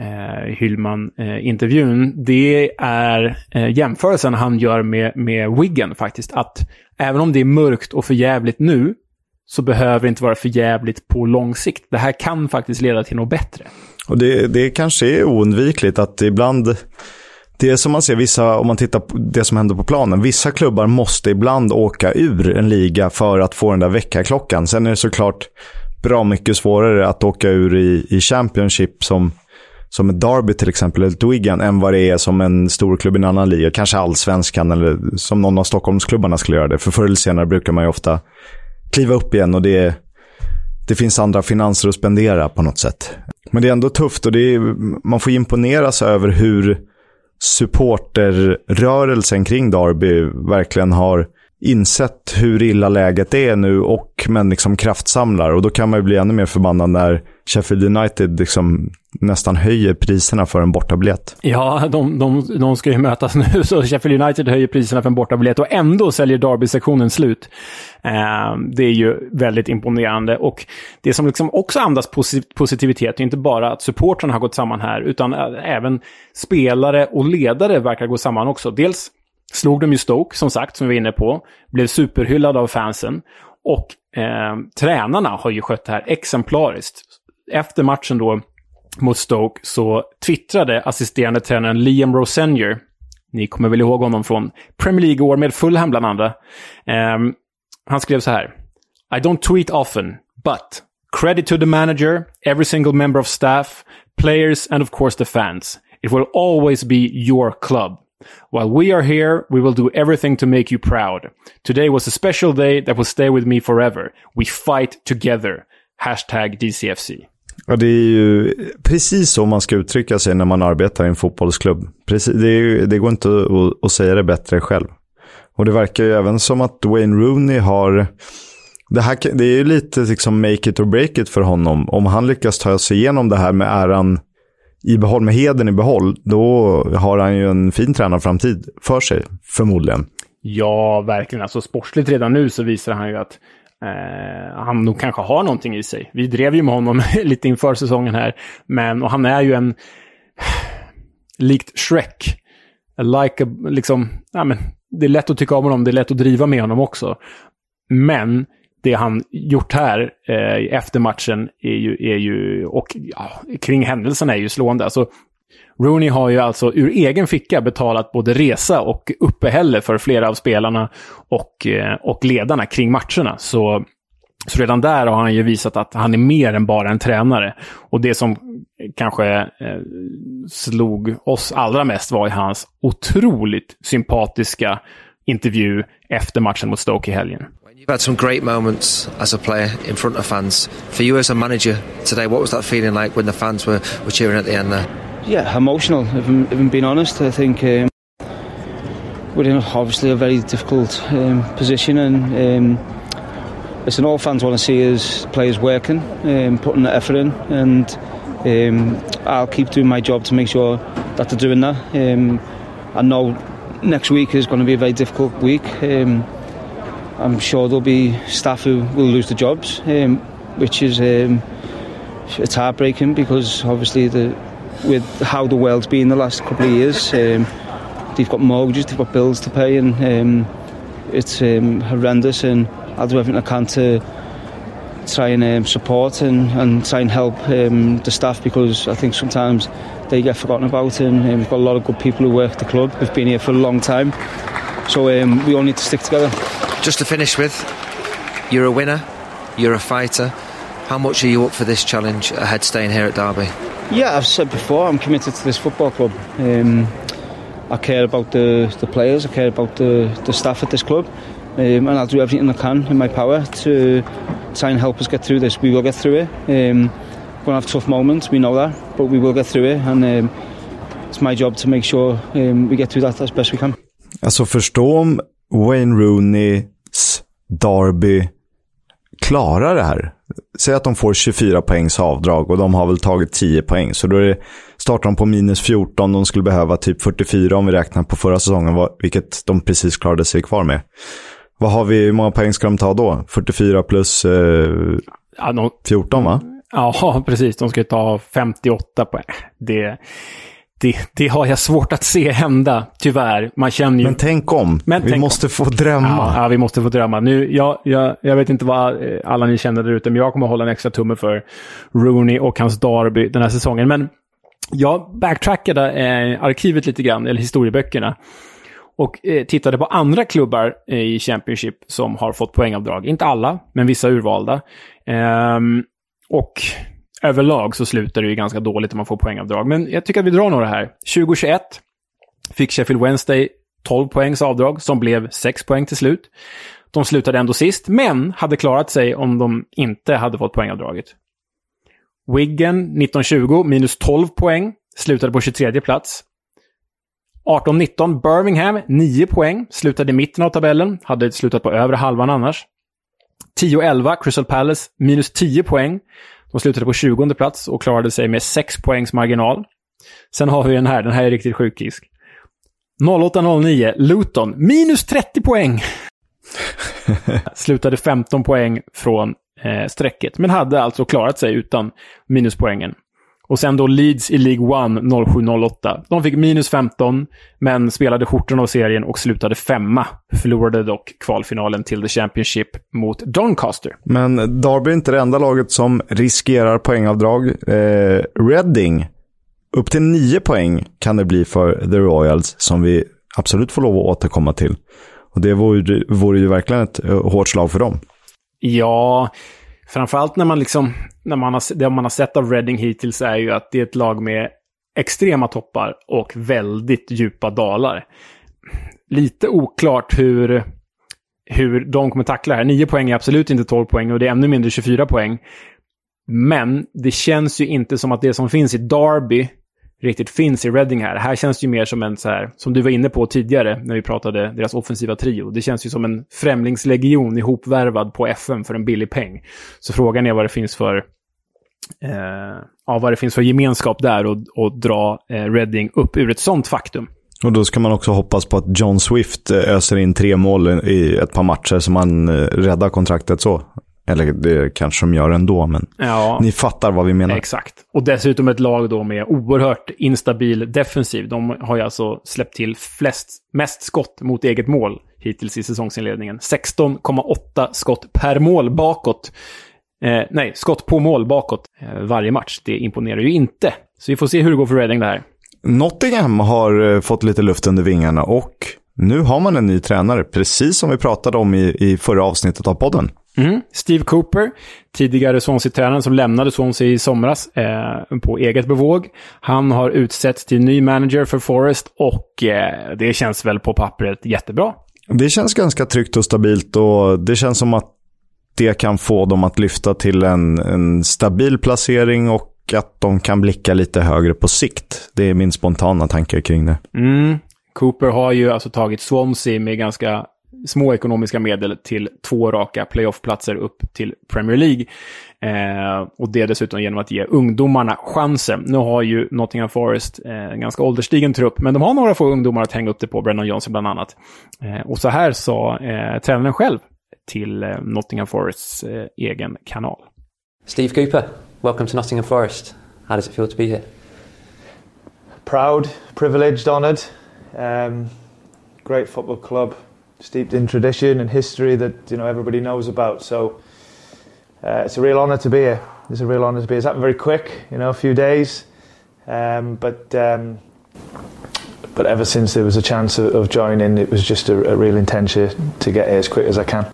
eh, Hyllman-intervjun, eh, det är eh, jämförelsen han gör med, med Wiggen faktiskt. Att även om det är mörkt och förjävligt nu, så behöver det inte vara förjävligt på lång sikt. Det här kan faktiskt leda till något bättre. Och det, det kanske är oundvikligt att ibland, det är som man ser vissa, om man tittar på det som händer på planen, vissa klubbar måste ibland åka ur en liga för att få den där väckarklockan. Sen är det såklart bra mycket svårare att åka ur i, i Championship som, som ett Derby till exempel, eller Wigan, än vad det är som en stor klubb i en annan liga. Kanske allsvenskan eller som någon av Stockholmsklubbarna skulle göra det. För förr eller senare brukar man ju ofta kliva upp igen och det, är det finns andra finanser att spendera på något sätt. Men det är ändå tufft och det är, man får imponeras över hur supporterrörelsen kring Derby verkligen har insett hur illa läget är nu och men liksom kraftsamlar. Och då kan man ju bli ännu mer förbannad när Sheffield United liksom nästan höjer priserna för en bortabiljett. Ja, de, de, de ska ju mötas nu, så Sheffield United höjer priserna för en bortabiljett och ändå säljer Derby-sektionen slut. Eh, det är ju väldigt imponerande. Och det som liksom också andas positivitet är inte bara att supportrarna har gått samman här, utan eh, även spelare och ledare verkar gå samman också. Dels slog de ju Stoke, som sagt, som vi var inne på. Blev superhyllad av fansen. Och eh, tränarna har ju skött det här exemplariskt. Efter matchen då mot Stoke så twittrade assisterande tränaren Liam Rosenior, ni kommer väl ihåg honom från Premier League-år med Fulham bland andra. Eh, han skrev så här. I don't tweet often, but credit to the manager, every single member of staff, players and of course the fans. It will always be your club. While we are here, we will do everything to make you proud. Today was a special day that will stay with me forever. We fight together. Hashtag DCFC. Ja, det är ju precis så man ska uttrycka sig när man arbetar i en fotbollsklubb. Precis, det, är, det går inte att, att, säga det bättre själv. Och det verkar ju även som att Wayne Rooney har... Det, här, det är ju lite liksom make it or break it för honom. Om han lyckas ta sig igenom det här med äran i behåll, med heden i behåll, då har han ju en fin tränarframtid för sig, förmodligen. Ja, verkligen. Alltså sportsligt redan nu så visar han ju att eh, han nog kanske har någonting i sig. Vi drev ju med honom lite inför säsongen här, men och han är ju en... likt Shrek. Like a, liksom, ja, men, det är lätt att tycka om honom, det är lätt att driva med honom också. Men det han gjort här eh, efter matchen är ju, är ju och ja, kring händelserna är ju slående. Alltså, Rooney har ju alltså ur egen ficka betalat både resa och uppehälle för flera av spelarna och, eh, och ledarna kring matcherna. Så, så redan där har han ju visat att han är mer än bara en tränare. Och det som kanske eh, slog oss allra mest var ju hans otroligt sympatiska intervju efter matchen mot Stoke i helgen. You've had some great moments as a player in front of fans. For you as a manager today, what was that feeling like when the fans were, were cheering at the end there? Yeah, emotional, if I'm, if I'm being honest. I think um, we're in obviously a very difficult um, position and um, listen, all fans want to see is players working, um, putting the effort in and um, I'll keep doing my job to make sure that they're doing that. Um, I know next week is going to be a very difficult week. I'm sure there'll be staff who will lose their jobs, um, which is um, it's heartbreaking because obviously the with how the world's been the last couple of years, um, they've got mortgages, they've got bills to pay, and um, it's um, horrendous. And I'll do everything I can to try and um, support and, and try and help the staff because I think sometimes they get forgotten about. And we've got a lot of good people who work at the club. We've been here for a long time, so we all need to stick together. Just to finish with, you're a winner, you're a fighter. How much are you up for this challenge ahead staying here at Derby? Yeah, I've said before, I'm committed to this football club. Um, I care about the, the players, I care about the, the staff at this club, um, and I'll do everything I can in my power to try and help us get through this. We will get through it. Um, we're going to have tough moments, we know that, but we will get through it, and um, it's my job to make sure um, we get through that as best we can. Alltså förstå om Wayne Rooneys Derby klarar det här. Säg att de får 24 poängs avdrag och de har väl tagit 10 poäng. Så då är det, startar de på minus 14. De skulle behöva typ 44 om vi räknar på förra säsongen, vilket de precis klarade sig kvar med. Vad har vi, hur många poäng ska de ta då? 44 plus eh, ja, de, 14 va? Ja, precis. De ska ta 58 poäng. Det, det, det, har jag svårt att se hända, tyvärr. Man känner ju... Men tänk om. Men vi tänk måste om. få drömma. Ja, ja, vi måste få drömma. Nu, jag, jag, jag vet inte vad alla ni känner där ute, men jag kommer att hålla en extra tumme för Rooney och hans Derby den här säsongen. Men jag backtrackade eh, arkivet lite grann, eller historieböckerna. Och eh, tittade på andra klubbar eh, i Championship som har fått poängavdrag. Inte alla, men vissa urvalda. Ehm, och överlag så slutar det ju ganska dåligt om man får poängavdrag. Men jag tycker att vi drar några här. 2021 fick Sheffield Wednesday 12 poängs avdrag, som blev 6 poäng till slut. De slutade ändå sist, men hade klarat sig om de inte hade fått poängavdraget. Wiggen 1920, minus 12 poäng, slutade på 23 plats. 18-19 Birmingham, 9 poäng. Slutade i mitten av tabellen. Hade slutat på övre halvan annars. 10-11 Crystal Palace, minus 10 poäng. De slutade på 20 plats och klarade sig med 6 poängs marginal. Sen har vi den här, den här är riktigt sjukisk. 08-09 Luton, minus 30 poäng. slutade 15 poäng från eh, strecket, men hade alltså klarat sig utan minuspoängen. Och sen då Leeds i League One 07-08. De fick minus 15, men spelade skjortan av serien och slutade femma. Förlorade dock kvalfinalen till The Championship mot Doncaster. Men Derby är inte det enda laget som riskerar poängavdrag. Eh, Reading, upp till nio poäng kan det bli för The Royals, som vi absolut får lov att återkomma till. Och det vore, vore ju verkligen ett eh, hårt slag för dem. Ja, framförallt när man liksom, när man har, det man har sett av Reading hittills är ju att det är ett lag med extrema toppar och väldigt djupa dalar. Lite oklart hur, hur de kommer tackla det här. 9 poäng är absolut inte 12 poäng och det är ännu mindre 24 poäng. Men det känns ju inte som att det som finns i Derby riktigt finns i Reading här. Här känns det ju mer som en så här, som du var inne på tidigare när vi pratade deras offensiva trio. Det känns ju som en främlingslegion ihopvärvad på FM för en billig peng. Så frågan är vad det finns för eh, ja, vad det finns för gemenskap där och, och dra eh, Reading upp ur ett sånt faktum. Och då ska man också hoppas på att John Swift eh, öser in tre mål i ett par matcher så man eh, räddar kontraktet så. Eller det kanske de gör ändå, men ja, ni fattar vad vi menar. Exakt. Och dessutom ett lag då med oerhört instabil defensiv. De har ju alltså släppt till flest, mest skott mot eget mål hittills i säsongsinledningen. 16,8 skott per mål bakåt. Eh, nej, skott på mål bakåt eh, varje match. Det imponerar ju inte. Så vi får se hur det går för Reading det här. Nottingham har eh, fått lite luft under vingarna och nu har man en ny tränare, precis som vi pratade om i, i förra avsnittet av podden. Mm. Steve Cooper, tidigare Swansea-tränaren som lämnade Swansea i somras eh, på eget bevåg. Han har utsetts till ny manager för Forest och eh, det känns väl på pappret jättebra. Det känns ganska tryggt och stabilt och det känns som att det kan få dem att lyfta till en, en stabil placering och att de kan blicka lite högre på sikt. Det är min spontana tanke kring det. Mm. Cooper har ju alltså tagit Swansea med ganska små ekonomiska medel till två raka playoffplatser upp till Premier League. Eh, och det dessutom genom att ge ungdomarna chansen. Nu har ju Nottingham Forest eh, en ganska ålderstigen trupp, men de har några få ungdomar att hänga upp det på, Brennan Johnson bland annat. Eh, och så här sa eh, tränaren själv till eh, Nottingham Forests eh, egen kanal. Steve Cooper, welcome to Nottingham Forest. How does it feel to be here? Proud, privileged, honoured. Um, great football club, steeped in tradition and history that you know everybody knows about. So uh, it's a real honour to be here. It's a real honour to be here. It's happened very quick, you know, a few days, um, but um, but ever since there was a chance of, of joining, it was just a, a real intention to get here as quick as I can.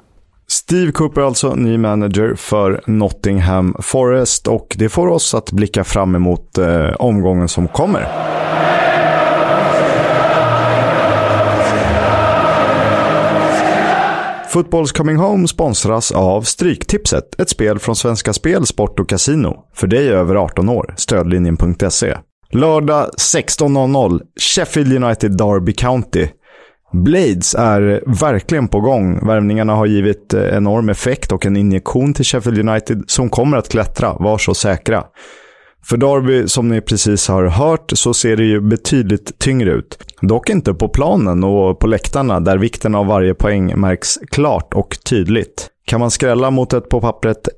Steve Cooper alltså, ny manager för Nottingham Forest och det får oss att blicka fram emot eh, omgången som kommer. Footballs Coming Home sponsras av Stryktipset, ett spel från Svenska Spel, Sport och Casino. För dig över 18 år, stödlinjen.se. Lördag 16.00, Sheffield United Derby County. Blades är verkligen på gång. Värvningarna har givit eh, enorm effekt och en injektion till Sheffield United som kommer att klättra, var så säkra. För Derby, som ni precis har hört, så ser det ju betydligt tyngre ut. Dock inte på planen och på läktarna, där vikten av varje poäng märks klart och tydligt. Kan man skrälla mot ett på pappret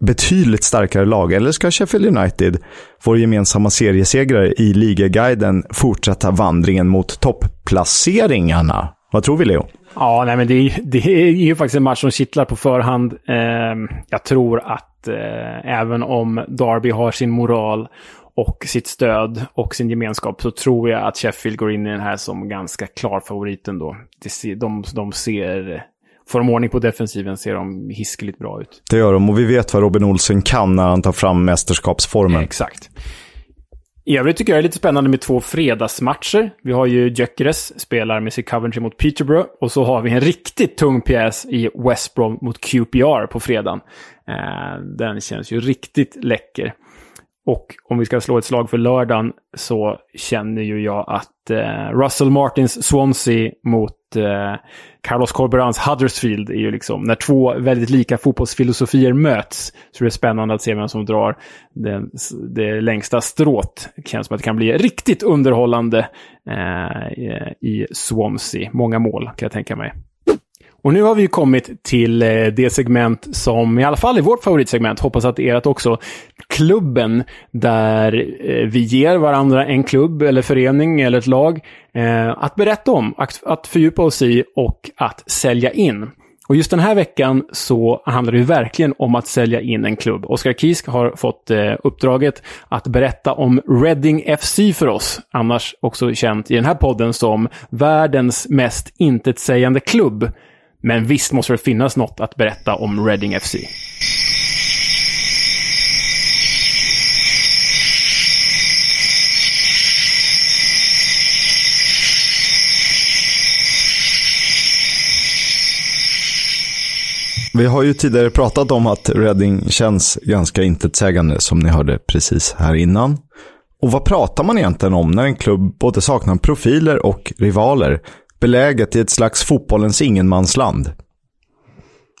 betydligt starkare lag, eller ska Sheffield United, vår gemensamma seriesegrare i ligaguiden, fortsätta vandringen mot topplaceringarna? Vad tror vi, Leo? Ja, nej, men det är, det är ju faktiskt en match som kittlar på förhand. Eh, jag tror att eh, även om Derby har sin moral och sitt stöd och sin gemenskap så tror jag att Sheffield går in i den här som ganska klar favoriten då. De, de ser... Får de ordning på defensiven ser de hiskeligt bra ut. Det gör de och vi vet vad Robin Olsen kan när han tar fram mästerskapsformen. Exakt. I övrigt tycker jag det är lite spännande med två fredagsmatcher. Vi har ju Gyökeres spelar med sitt Coventry mot Peterborough. Och så har vi en riktigt tung pjäs i West Brom mot QPR på fredagen. Eh, den känns ju riktigt läcker. Och om vi ska slå ett slag för lördagen så känner ju jag att eh, Russell Martins Swansea mot eh, Carlos Corberans Huddersfield är ju liksom, när två väldigt lika fotbollsfilosofier möts, så är det spännande att se vem som drar det, det längsta strået. Det känns som att det kan bli riktigt underhållande eh, i Swansea. Många mål kan jag tänka mig. Och nu har vi kommit till eh, det segment som i alla fall är vårt favoritsegment, hoppas att det är ert också, klubben, där eh, vi ger varandra en klubb eller förening eller ett lag eh, att berätta om, att fördjupa oss i och att sälja in. Och just den här veckan så handlar det verkligen om att sälja in en klubb. Oskar Kisk har fått eh, uppdraget att berätta om Reading FC för oss. Annars också känt i den här podden som världens mest intetsägande klubb. Men visst måste det finnas något att berätta om Reading FC. Vi har ju tidigare pratat om att Reading känns ganska intetsägande, som ni hörde precis här innan. Och vad pratar man egentligen om när en klubb både saknar profiler och rivaler? Beläget i ett slags fotbollens ingenmansland.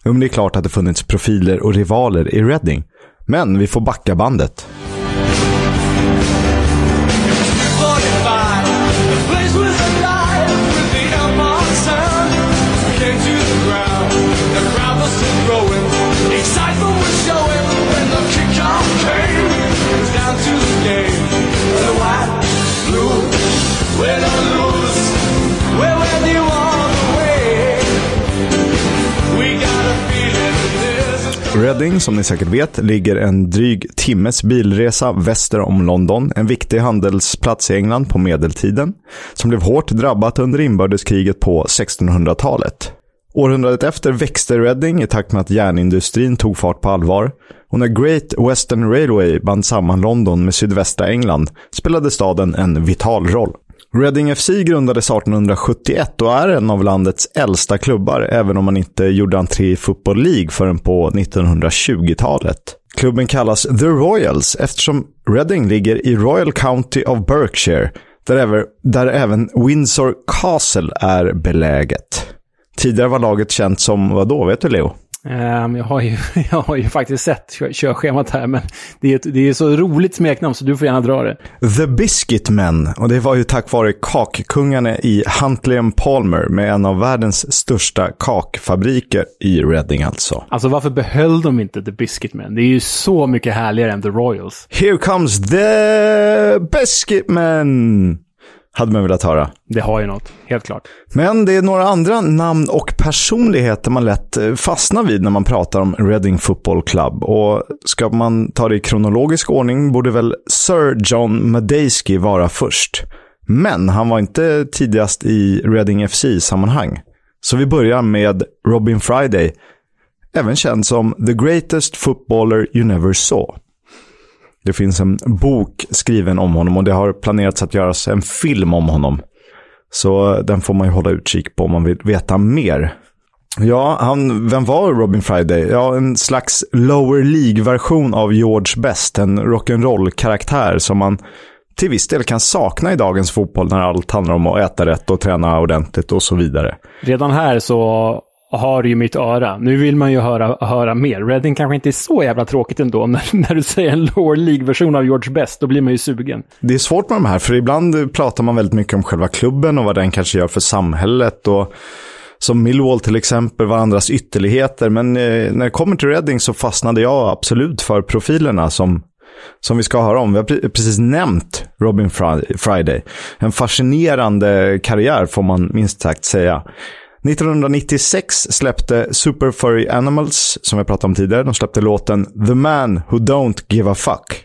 Jo, men det är klart att det funnits profiler och rivaler i Reading. Men vi får backa bandet. Reading, som ni säkert vet, ligger en dryg timmes bilresa väster om London. En viktig handelsplats i England på medeltiden, som blev hårt drabbat under inbördeskriget på 1600-talet. Århundradet efter växte Reading i takt med att järnindustrin tog fart på allvar. Och när Great Western Railway band samman London med sydvästra England spelade staden en vital roll. Reading FC grundades 1871 och är en av landets äldsta klubbar, även om man inte gjorde entré i Football League förrän på 1920-talet. Klubben kallas The Royals eftersom Reading ligger i Royal County of Berkshire, där även, där även Windsor Castle är beläget. Tidigare var laget känt som, vad då vet du Leo? Um, jag, har ju, jag har ju faktiskt sett körschemat här, men det är, det är så roligt smeknamn så du får gärna dra det. The Biscuit Men, och det var ju tack vare kakkungarna i Huntley Palmer med en av världens största kakfabriker i Reading alltså. Alltså varför behöll de inte The Biscuit Men? Det är ju så mycket härligare än The Royals. Here comes the Biscuit Men! Hade man velat höra. Det har ju något, helt klart. Men det är några andra namn och personligheter man lätt eh, fastnar vid när man pratar om Reading Football Club. Och ska man ta det i kronologisk ordning borde väl Sir John Madejski vara först. Men han var inte tidigast i Reading FC-sammanhang. Så vi börjar med Robin Friday, även känd som The Greatest Footballer You Never Saw. Det finns en bok skriven om honom och det har planerats att göras en film om honom. Så den får man ju hålla utkik på om man vill veta mer. Ja, han, vem var Robin Friday? Ja, en slags lower League-version av George Best. En rock'n'roll-karaktär som man till viss del kan sakna i dagens fotboll när allt handlar om att äta rätt och träna ordentligt och så vidare. Redan här så har ju mitt öra. Nu vill man ju höra, höra mer. Reading kanske inte är så jävla tråkigt ändå. När, när du säger en lower League-version av George Best, då blir man ju sugen. Det är svårt med de här, för ibland pratar man väldigt mycket om själva klubben och vad den kanske gör för samhället. Och som Millwall till exempel, varandras ytterligheter. Men eh, när det kommer till Reading så fastnade jag absolut för profilerna som som vi ska höra om. Vi har precis nämnt Robin Friday. En fascinerande karriär får man minst sagt säga. 1996 släppte Super Furry Animals, som jag pratade om tidigare, de släppte låten The Man Who Don't Give a Fuck.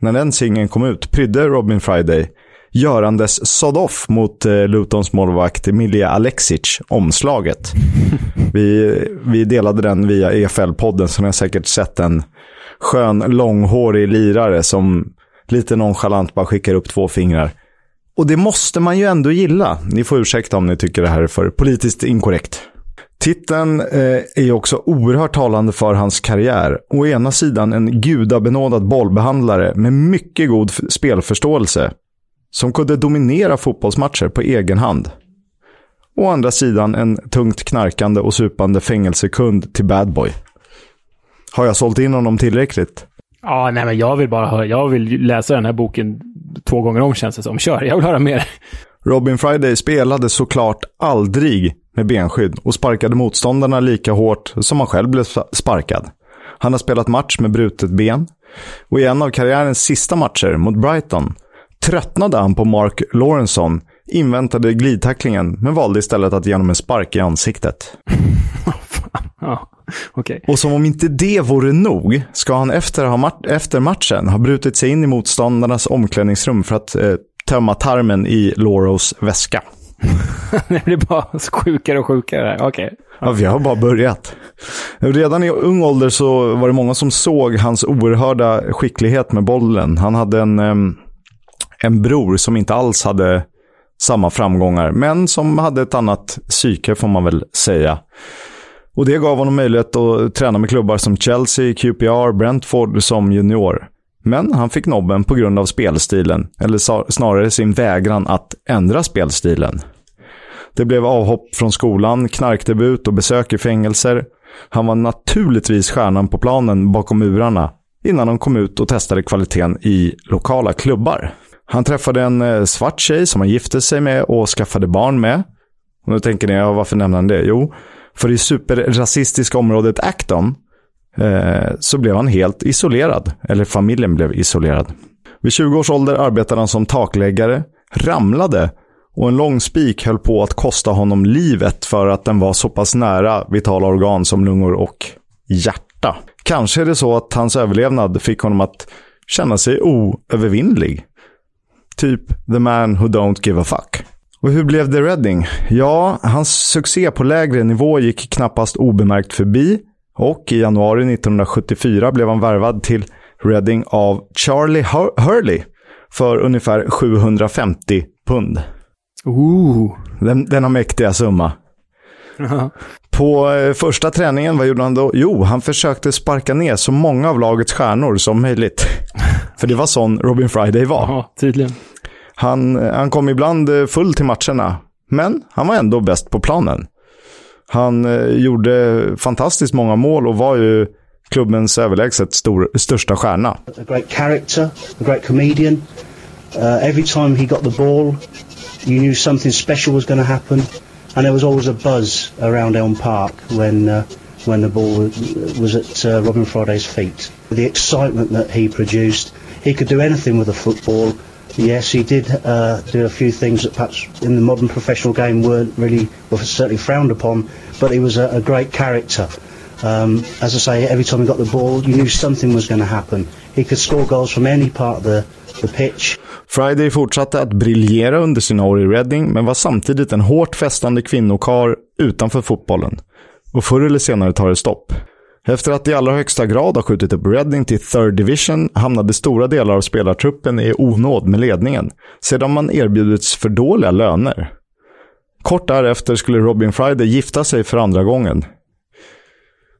När den singeln kom ut prydde Robin Friday görandes sod-off mot eh, Lutons målvakt Emilia Alexic omslaget. vi, vi delade den via EFL-podden, så ni har säkert sett en skön långhårig lirare som lite nonchalant bara skickar upp två fingrar. Och det måste man ju ändå gilla. Ni får ursäkta om ni tycker det här är för politiskt inkorrekt. Titeln eh, är också oerhört talande för hans karriär. Å ena sidan en gudabenådad bollbehandlare med mycket god spelförståelse. Som kunde dominera fotbollsmatcher på egen hand. Å andra sidan en tungt knarkande och supande fängelsekund till Badboy. Har jag sålt in honom tillräckligt? Ja, nej, men jag vill bara höra. Jag vill läsa den här boken två gånger om känns det som. Kör, jag vill höra mer. Robin Friday spelade såklart aldrig med benskydd och sparkade motståndarna lika hårt som han själv blev sparkad. Han har spelat match med brutet ben och i en av karriärens sista matcher mot Brighton tröttnade han på Mark Lawrenson, inväntade glidtacklingen men valde istället att ge honom en spark i ansiktet. ja, okay. Och som om inte det vore nog ska han efter, ha mat efter matchen ha brutit sig in i motståndarnas omklädningsrum för att eh, tömma tarmen i Lauros väska. det blir bara sjukare och sjukare. Okej. Okay. Ja, vi har bara börjat. Redan i ung ålder så var det många som såg hans oerhörda skicklighet med bollen. Han hade en, en bror som inte alls hade samma framgångar, men som hade ett annat psyke får man väl säga. Och det gav honom möjlighet att träna med klubbar som Chelsea, QPR, Brentford som junior. Men han fick nobben på grund av spelstilen, eller snarare sin vägran att ändra spelstilen. Det blev avhopp från skolan, knarkdebut och besök i fängelser. Han var naturligtvis stjärnan på planen bakom murarna innan de kom ut och testade kvaliteten i lokala klubbar. Han träffade en eh, svart tjej som han gifte sig med och skaffade barn med. Och nu tänker ni, ja, varför nämner han det? Jo, för i superrasistiska området Acton eh, så blev han helt isolerad. Eller familjen blev isolerad. Vid 20 års ålder arbetade han som takläggare, ramlade och en lång spik höll på att kosta honom livet för att den var så pass nära vitala organ som lungor och hjärta. Kanske är det så att hans överlevnad fick honom att känna sig oövervinnlig. Typ the man who don't give a fuck. Och hur blev det Redding? Ja, hans succé på lägre nivå gick knappast obemärkt förbi. Och i januari 1974 blev han värvad till Reading av Charlie Hur Hurley för ungefär 750 pund. Ooh. Den, denna mäktiga summa. På eh, första träningen, vad gjorde han då? Jo, han försökte sparka ner så många av lagets stjärnor som möjligt. För det var sån Robin Friday var. Ja, tydligen. Han, han kom ibland eh, full till matcherna, men han var ändå bäst på planen. Han eh, gjorde fantastiskt många mål och var ju klubbens överlägset stor, största stjärna. A great character, a great comedian. Uh, every time he got the ball, you knew something special was going to happen, and there was always a buzz around Elm Park when uh, when the ball was at uh, Robin Friday's feet. The excitement that he produced, he could do anything with a football. Yes, he did uh, do a few things that perhaps in the modern professional game weren't really, were certainly frowned upon, but he was a, a great character. Um, as I say, every time he got the ball, you knew something was going to happen. He could score goals from any part of the, the pitch. Friday fortsatte att briljera under sina år i Reading, men var samtidigt en hårt festande kvinnokar utanför fotbollen. Och förr eller senare tar det stopp. Efter att i allra högsta grad ha skjutit upp Reading till Third Division hamnade stora delar av spelartruppen i onåd med ledningen, sedan man erbjudits för dåliga löner. Kort därefter skulle Robin Friday gifta sig för andra gången.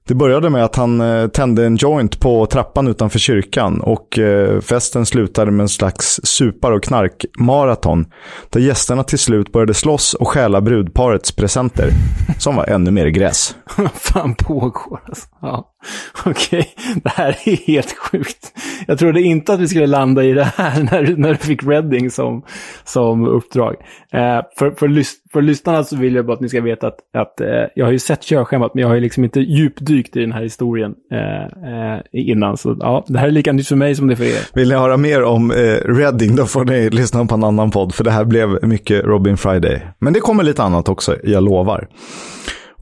Det började med att han eh, tände en joint på trappan utanför kyrkan och eh, festen slutade med en slags supar och knarkmaraton där gästerna till slut började slåss och stjäla brudparets presenter, som var ännu mer gräs. Vad fan pågår alltså? Ja. Okej, okay. det här är helt sjukt. Jag trodde inte att vi skulle landa i det här när, när du fick Redding som, som uppdrag. Eh, för, för, lys för lyssnarna så vill jag bara att ni ska veta att, att eh, jag har ju sett körschemat, men jag har ju liksom inte djupdykt i den här historien eh, eh, innan. Så ja, det här är lika nytt för mig som det är för er. Vill ni höra mer om eh, Redding, då får ni lyssna på en annan podd, för det här blev mycket Robin Friday. Men det kommer lite annat också, jag lovar.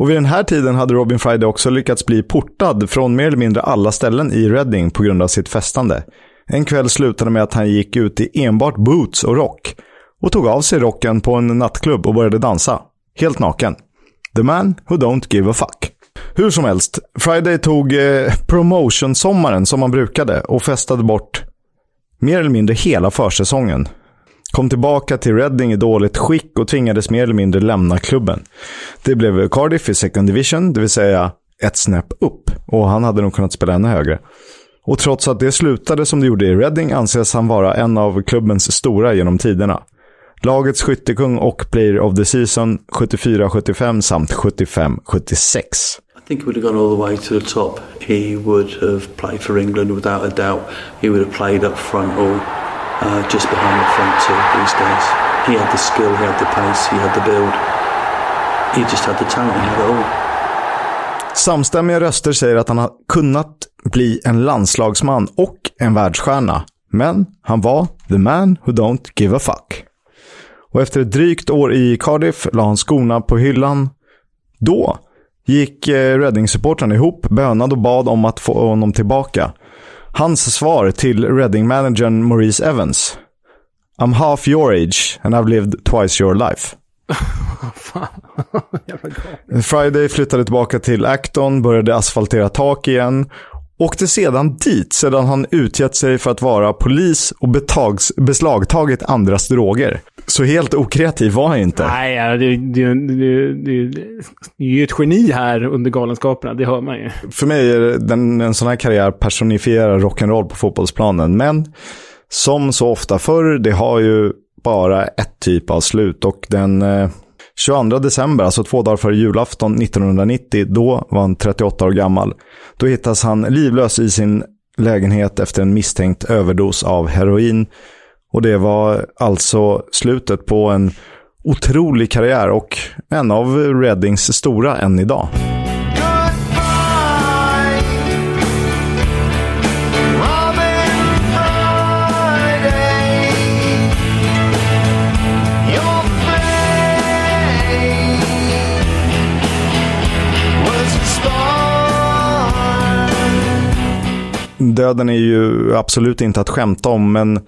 Och vid den här tiden hade Robin Friday också lyckats bli portad från mer eller mindre alla ställen i Reading på grund av sitt festande. En kväll slutade med att han gick ut i enbart boots och rock och tog av sig rocken på en nattklubb och började dansa. Helt naken. The man who don't give a fuck. Hur som helst, Friday tog eh, promotion-sommaren som man brukade och festade bort mer eller mindre hela försäsongen kom tillbaka till Reading i dåligt skick och tvingades mer eller mindre lämna klubben. Det blev Cardiff i second division, det vill säga ett snäpp upp. Och han hade nog kunnat spela ännu högre. Och trots att det slutade som det gjorde i Reading anses han vara en av klubbens stora genom tiderna. Lagets skyttekung och player of the season 74-75 samt 75-76. I think he would have gone all the way to the top. He would have played for England without a doubt. He would have played up front or uh, just behind the front two these days. He had the skill, he had the pace, he had the build. He just had the talent, he had it all. Samstämmiga röster säger att han har kunnat bli en landslagsman och en världsstjärna. Men han var the man who don't give a fuck. Och efter ett drygt år i Cardiff la han skorna på hyllan. Då gick eh, Reading-supportrarna ihop, bönade och bad om att få honom tillbaka. Hans svar till Reading-managern Maurice Evans. I'm half your age and I've lived twice your life. Friday flyttade tillbaka till Acton, började asfaltera tak igen. Åkte sedan dit sedan han utgett sig för att vara polis och betags, beslagtagit andras droger. Så helt okreativ var han inte. Nej, det, det, det, det, är ju ett geni här under galenskaperna, det hör man ju. För mig är den, en sån här karriär personifierar rock'n'roll på fotbollsplanen. Men som så ofta förr, det har ju bara ett typ av slut. Och den eh, 22 december, alltså två dagar före julafton 1990, då var han 38 år gammal. Då hittas han livlös i sin lägenhet efter en misstänkt överdos av heroin. Och det var alltså slutet på en otrolig karriär och en av Reddings stora än idag. Döden är ju absolut inte att skämta om, men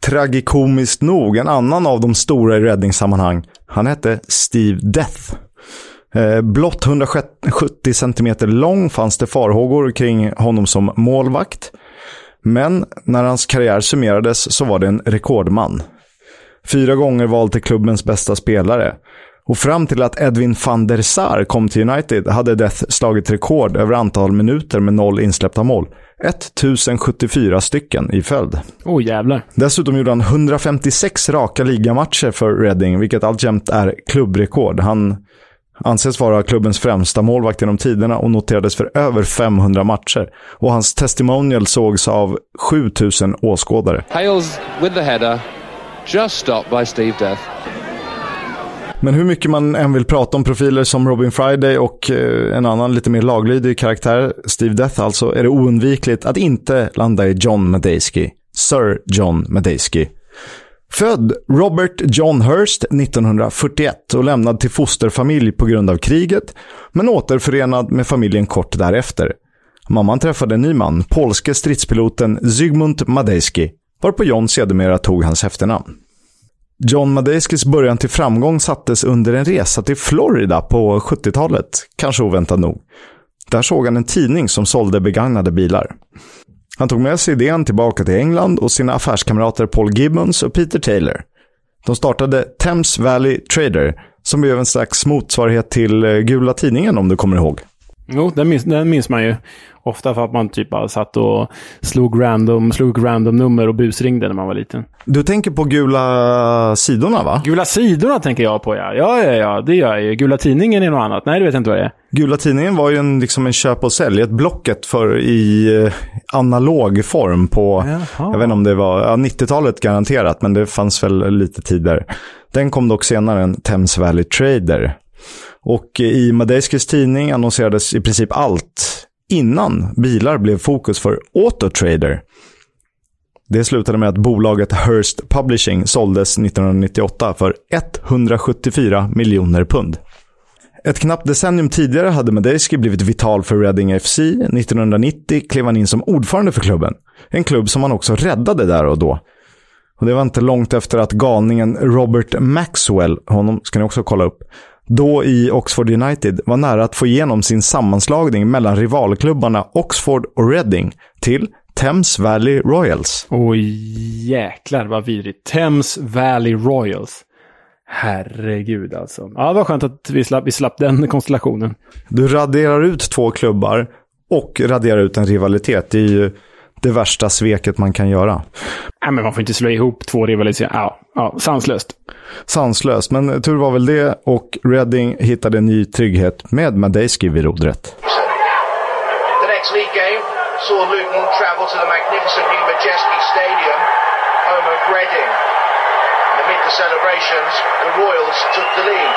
tragikomiskt nog, en annan av de stora i räddningssammanhang, han hette Steve Death. Eh, blott 170 cm lång fanns det farhågor kring honom som målvakt. Men när hans karriär summerades så var det en rekordman. Fyra gånger vald till klubbens bästa spelare. Och fram till att Edwin van der Sar kom till United hade Death slagit rekord över antal minuter med noll insläppta mål. 1074 stycken i följd. Oh jävlar. Dessutom gjorde han 156 raka ligamatcher för Reading, vilket alltjämt är klubbrekord. Han anses vara klubbens främsta målvakt genom tiderna och noterades för över 500 matcher. Och hans testimonial sågs av 7000 åskådare. Hales with the header, just stopped by Steve Death. Men hur mycket man än vill prata om profiler som Robin Friday och eh, en annan lite mer laglydig karaktär, Steve Death alltså, är det oundvikligt att inte landa i John Medeski. Sir John Medeski. Född Robert John Hurst 1941 och lämnad till fosterfamilj på grund av kriget, men återförenad med familjen kort därefter. Mamman träffade en ny man, polske stridspiloten Zygmunt Madejski, varpå John sedermera tog hans efternamn. John Madejskis början till framgång sattes under en resa till Florida på 70-talet, kanske oväntat nog. Där såg han en tidning som sålde begagnade bilar. Han tog med sig idén tillbaka till England och sina affärskamrater Paul Gibbons och Peter Taylor. De startade Thames Valley Trader, som blev en slags motsvarighet till eh, Gula Tidningen om du kommer ihåg. Jo, den minns, den minns man ju. Ofta för att man typ bara satt och slog random, slog random nummer och busringde när man var liten. Du tänker på Gula Sidorna va? Gula Sidorna tänker jag på ja. Ja, ja, ja, det gör jag ju. Gula Tidningen är något annat. Nej, det vet jag inte vad det är. Gula Tidningen var ju en, liksom en köp och sälj, ett Blocket för i eh, analog form på, Jaha. jag vet inte om det var, ja, 90-talet garanterat, men det fanns väl lite tidigare. Den kom dock senare än Thames Valley Trader. Och i Madejskis tidning annonserades i princip allt innan bilar blev fokus för Autotrader. Det slutade med att bolaget Hearst Publishing såldes 1998 för 174 miljoner pund. Ett knappt decennium tidigare hade Madejski blivit vital för Reading FC. 1990 klev han in som ordförande för klubben. En klubb som han också räddade där och då. Och Det var inte långt efter att galningen Robert Maxwell, honom ska ni också kolla upp, då i Oxford United var nära att få igenom sin sammanslagning mellan rivalklubbarna Oxford och Reading till Thames Valley Royals. Oj, jäklar vad vidrigt. Thames Valley Royals. Herregud alltså. Ja, det var skönt att vi slapp, vi slapp den konstellationen. Du raderar ut två klubbar och raderar ut en rivalitet. Det är ju det värsta sveket man kan göra. Nej, men man får inte slå ihop två rivalitet. Ja, ja, sanslöst. Sanslöst, men tur var väl det. Och Reading hittade ny trygghet med Madejski vid rodret. The next league game saw Luton travel to the magnificent new Majeski Stadium, home of Reading. And amid the celebrations, the Royals took the lead.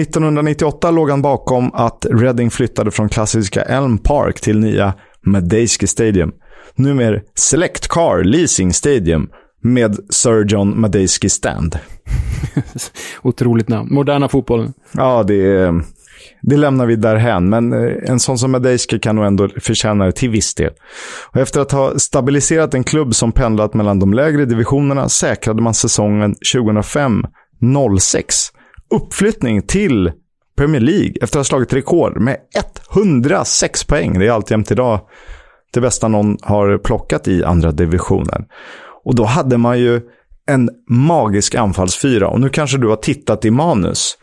1998 låg han bakom att Reading flyttade från klassiska Elm Park till nya Madejski Stadium. Numera Select Car Leasing Stadium med Sir John Madejski Stand. Otroligt namn. Moderna fotbollen. Ja, det, det lämnar vi därhän. Men eh, en sån som Madejski kan nog ändå förtjäna det till viss del. Och efter att ha stabiliserat en klubb som pendlat mellan de lägre divisionerna säkrade man säsongen 2005-06 uppflyttning till Premier League efter att ha slagit rekord med 106 poäng. Det är alltjämt idag det bästa någon har plockat i andra divisionen. Och då hade man ju en magisk anfallsfyra. Och nu kanske du har tittat i manus.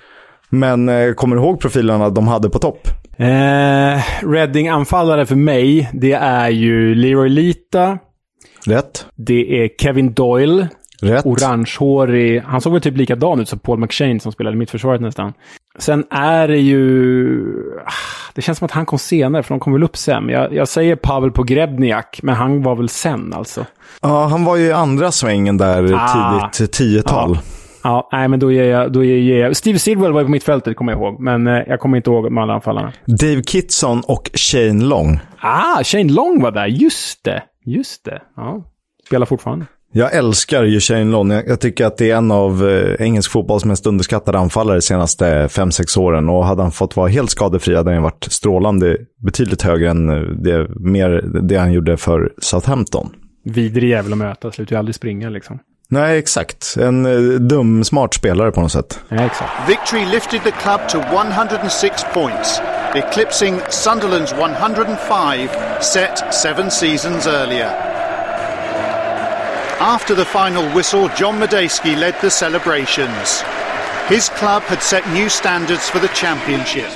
Men eh, kommer du ihåg profilerna de hade på topp? Eh, Reading-anfallare för mig, det är ju Leroy Lita. Rätt. Det är Kevin Doyle. Rätt. Orangehårig. Han såg väl typ likadan ut som Paul McShane som spelade mittförsvaret nästan. Sen är det ju... Ah, det känns som att han kom senare, för de kom väl upp sen. Jag, jag säger Pavel Pogrebniak, men han var väl sen alltså. Ja, han var ju i andra svängen där Ah. tidigt 10-tal. Ja. Ja, nej, men då ger jag... Då ger jag Steve Sidwell var ju på mittfältet, kommer jag ihåg. Men eh, jag kommer inte ihåg de alla anfallarna. Dave Kitson och Shane Long. Ah, Shane Long var där. Just det. Just det. Ja. Spelar fortfarande. Jag älskar ju Shane Long. Jag, tycker att det är en av eh, engelsk fotbolls mest underskattade anfallare de senaste 5-6 åren. Och hade han fått vara helt skadefri hade han varit strålande betydligt högre än eh, det, mer det han gjorde för Southampton. Vidrig jävel att möta. Slutar ju aldrig springa liksom. Nej, exakt. En eh, dum, smart spelare på något sätt. Ja, exakt. Victory lifted the club to 106 points, eclipsing Sunderland's 105 set seven seasons earlier. After the final whistle, John Medeski led the celebrations. His club had set new standards for the championship.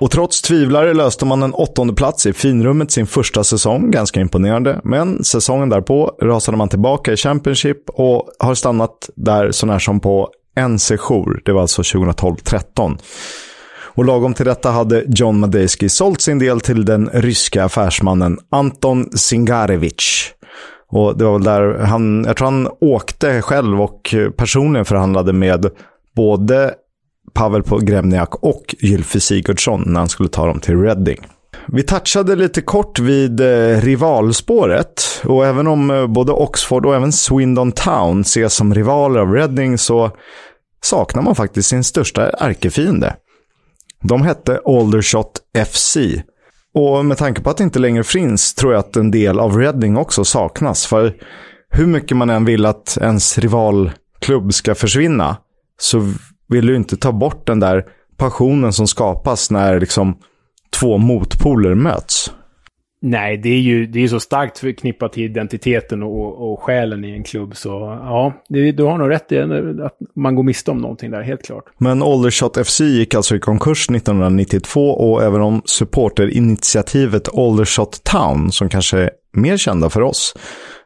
Och trots tvivlare löste man en åttonde plats i finrummet sin första säsong, ganska imponerande. Men säsongen därpå rasade man tillbaka i Championship och har stannat där sånär som på en sejour. Det var alltså 2012-13. Och lagom till detta hade John Madejski sålt sin del till den ryska affärsmannen Anton Singarevich. Och det var väl där han, jag tror han åkte själv och personligen förhandlade med både Pavel Pogrebniak och Gylfi Sigurdsson när han skulle ta dem till Reading. Vi touchade lite kort vid eh, rivalspåret och även om eh, både Oxford och även Swindon Town ses som rivaler av Reading så saknar man faktiskt sin största ärkefiende. De hette Aldershot FC. Och med tanke på att det inte längre finns tror jag att en del av Reading också saknas. För hur mycket man än vill att ens rivalklubb ska försvinna så vill du inte ta bort den där passionen som skapas när liksom två motpoler möts. Nej, det är ju det är så starkt förknippat till identiteten och, och själen i en klubb. Så ja, det, du har nog rätt i att man går miste om någonting där, helt klart. Men Aldershot FC gick alltså i konkurs 1992 och även om supporterinitiativet Aldershot Town, som kanske är mer kända för oss,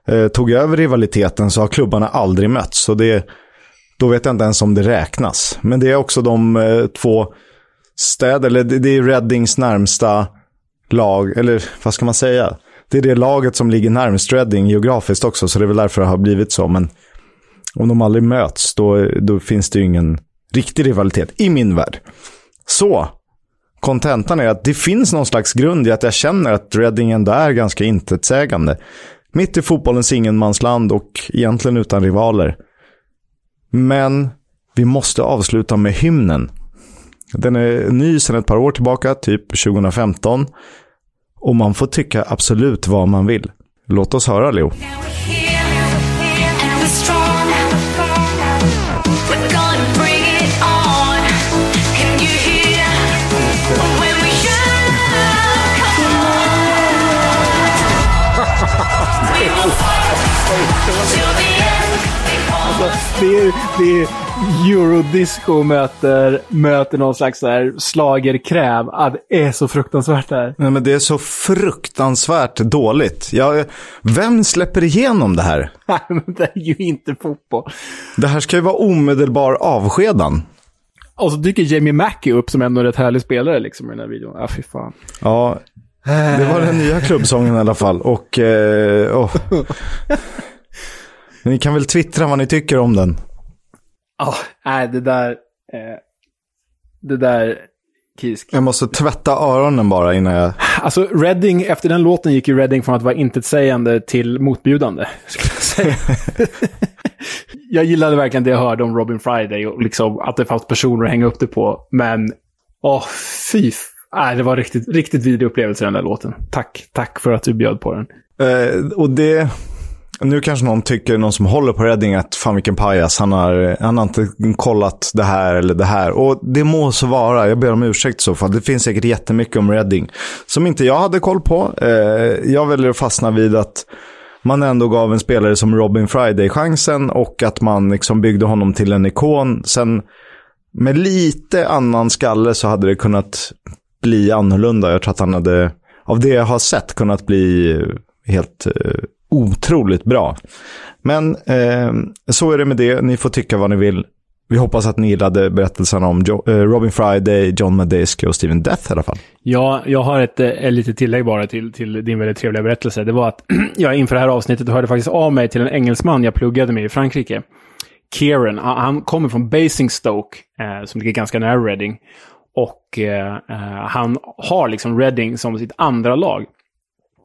eh, tog över rivaliteten så har klubbarna aldrig mötts. Så det, då vet jag inte ens om det räknas. Men det är också de eh, två städer, eller det, det är Reddings närmsta lag, eller vad ska man säga? Det är det laget som ligger närmast Reading geografiskt också, så det är väl därför det har blivit så. Men om de aldrig möts, då, då finns det ju ingen riktig rivalitet i min värld. Så, kontentan är att det finns någon slags grund i att jag känner att Reading ändå är ganska intetsägande. Mitt i fotbollens ingenmansland och egentligen utan rivaler. Men vi måste avsluta med hymnen. Den är ny sedan ett par år tillbaka, typ 2015. Och man får tycka absolut vad man vill. Låt oss höra, Leo. Det, är, det är eurodisco möter, möter någon slags så här slagerkräm. Ah, det är så fruktansvärt det här. Nej, men det är så fruktansvärt dåligt. Jag, vem släpper igenom det här? Nej, men det är ju inte fotboll. Det här ska ju vara omedelbar avskedan. Och så dyker Jamie Mackie upp som ändå är rätt härlig spelare liksom i den här videon. Ja, fy fan. Ja, det var den nya klubbsången i alla fall. Och... Eh, oh. Ni kan väl twittra vad ni tycker om den. Ja, nej, det där... Eh, det där... Kisk. Jag måste tvätta öronen bara innan jag... Alltså, Redding, efter den låten gick ju Redding från att vara intetsägande till motbjudande. Skulle jag säga. jag gillade verkligen det jag hörde om Robin Friday och liksom att det fanns personer att hänga upp det på. Men, åh, fy. Nej, det var riktigt, riktigt vidrig upplevelse den där låten. Tack, tack för att du bjöd på den. Eh, och det... Nu kanske någon tycker, någon som håller på Redding, att fan vilken pajas, han har, han har inte kollat det här eller det här. Och det må så vara, jag ber om ursäkt i så fall. Det finns säkert jättemycket om Redding som inte jag hade koll på. Eh, jag väljer att fastna vid att man ändå gav en spelare som Robin Friday chansen och att man liksom byggde honom till en ikon. Sen med lite annan skalle så hade det kunnat bli annorlunda. Jag tror att han hade, av det jag har sett, kunnat bli helt eh, otroligt bra. Men eh, så är det med det. Ni får tycka vad ni vill. Vi hoppas att ni gillade berättelsen om jo eh, Robin Friday, John Madejski och Steven Death i alla fall. Ja, jag har ett, eh, ett litet tillägg bara till, till din väldigt trevliga berättelse. Det var att jag inför det här avsnittet hörde faktiskt av mig till en engelsman jag pluggade med i Frankrike. Kieran, han, han kommer från Basingstoke, eh, som ligger ganska nära Reading. Och eh, eh han har liksom Reading som sitt andra lag.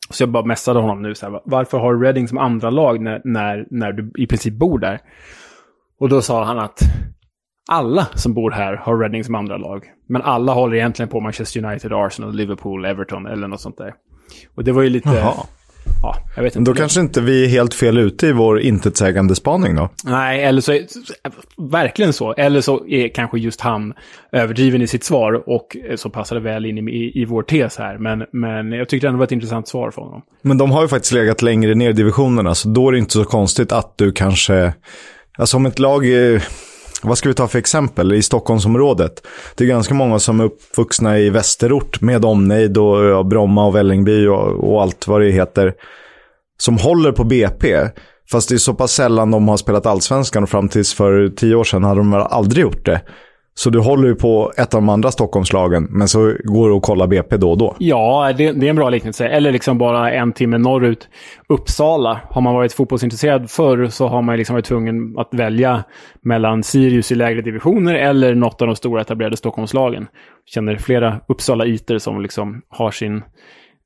Så jag bara messade honom nu, så här, varför har du Reading som andra lag när, när, när du i princip bor där? Och då sa han att alla som bor här har Reading som andra lag. Men alla håller egentligen på Manchester United, Arsenal, Liverpool, Everton eller något sånt där. Och det var ju lite... Jaha. Ja, jag vet inte. Då kanske inte vi är helt fel ute i vår intetsägande spaning då? Nej, eller så är verkligen så. Eller så är kanske just han överdriven i sitt svar och så passar det väl in i, i vår tes här. Men, men jag tyckte ändå var ett intressant svar från honom. Men de har ju faktiskt legat längre ner i divisionerna, så då är det inte så konstigt att du kanske... Alltså om ett lag är... Vad ska vi ta för exempel? I Stockholmsområdet. Det är ganska många som är uppvuxna i västerort med omnejd och ja, Bromma och Vällingby och, och allt vad det heter. Som håller på BP. Fast det är så pass sällan de har spelat allsvenskan och fram tills för tio år sedan hade de aldrig gjort det. Så du håller ju på ett av de andra Stockholmslagen, men så går du och kollar BP då och då. Ja, det, det, är en bra liknelse. Eller liksom bara en timme norrut. Uppsala. Har man varit fotbollsintresserad förr så har man liksom varit tvungen att välja mellan Sirius i lägre divisioner eller något av de stora etablerade Stockholmslagen. Känner flera Uppsala-iter som liksom har sin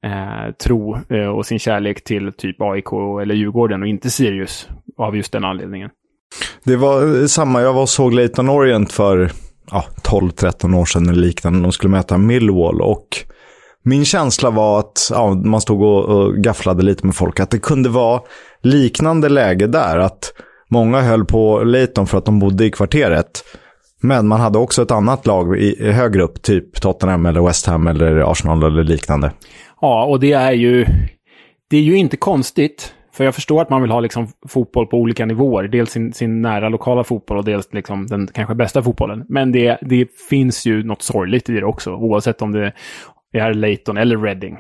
eh, tro eh, och sin kärlek till typ AIK eller Djurgården och inte Sirius av just den anledningen. Det var samma, jag var och såg Leyton Orient för ja, 12-13 år sedan eller liknande. De skulle möta Millwall och min känsla var att ja, man stod och, och gafflade lite med folk. Att det kunde vara liknande läge där. Att många höll på Leighton för att de bodde i kvarteret. Men man hade också ett annat lag i, högre upp, typ Tottenham eller West Ham eller Arsenal eller liknande. Ja, och det är ju, det är ju inte konstigt. För jag förstår att man vill ha liksom fotboll på olika nivåer. Dels sin, sin nära lokala fotboll och dels liksom den kanske bästa fotbollen. Men det, det finns ju något sorgligt i det också, oavsett om det är Leighton eller Reading.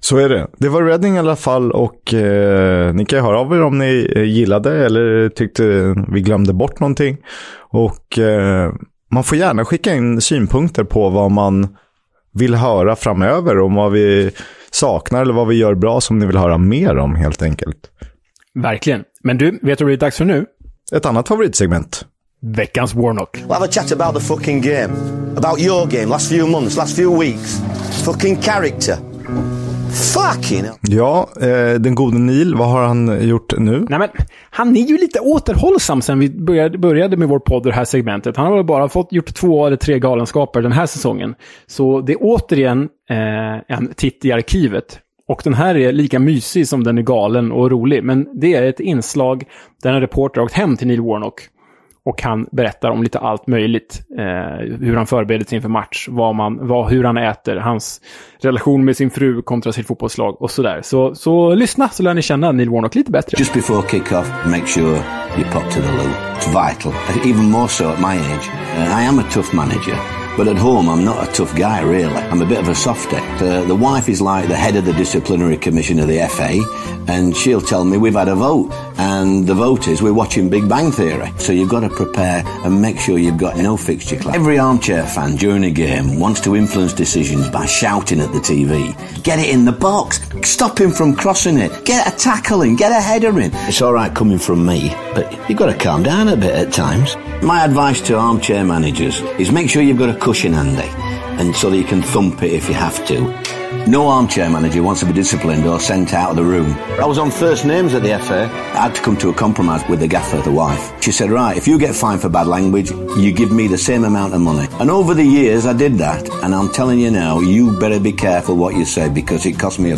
Så är det. Det var Reading i alla fall och eh, ni kan ju höra av er om ni eh, gillade eller tyckte vi glömde bort någonting. Och eh, man får gärna skicka in synpunkter på vad man vill höra framöver och vad vi saknar eller vad vi gör bra som ni vill höra mer om helt enkelt. Verkligen. Men du, vet du vad det är dags för nu? Ett annat favoritssegment. Veckans Warnock. We'll have a chat about the fucking game. About your game, last few months, last few weeks. Fucking character. Fucking. Ja, eh, den gode Neil, vad har han gjort nu? Nej, men, han är ju lite återhållsam sen vi började, började med vår podd det här segmentet. Han har väl bara fått gjort två eller tre galenskaper den här säsongen. Så det är återigen eh, en titt i arkivet. Och den här är lika mysig som den är galen och rolig. Men det är ett inslag där en reporter har åkt hem till Neil Warnock och han berättar om lite allt möjligt. Eh, hur han förbereder sig inför match, vad man, vad, hur han äter, hans relation med sin fru kontra sitt fotbollslag och sådär. Så, så lyssna så lär ni känna Neil Warnock lite bättre. Just before kick-off, make sure you pop to the loo. It's vital, even more so at my age. Uh, I am a tough manager. But at home, I'm not a tough guy, really. I'm a bit of a softy. Uh, the wife is like the head of the disciplinary commission of the FA, and she'll tell me we've had a vote, and the vote is we're watching Big Bang Theory. So you've got to prepare and make sure you've got no fixture class. Every armchair fan during a game wants to influence decisions by shouting at the TV. Get it in the box. Stop him from crossing it. Get a tackle in. Get a header in. It's all right coming from me, but you've got to calm down a bit at times. My advice to armchair managers is make sure you've got a cushion handy, and so that you can thump it if you have to. No armchair manager wants to be disciplined or sent out of the room. I was on first names at the FA. I had to come to a compromise with the gaffer, the wife. She said, right, if you get fined for bad language, you give me the same amount of money. And over the years, I did that. And I'm telling you now, you better be careful what you say because it cost me a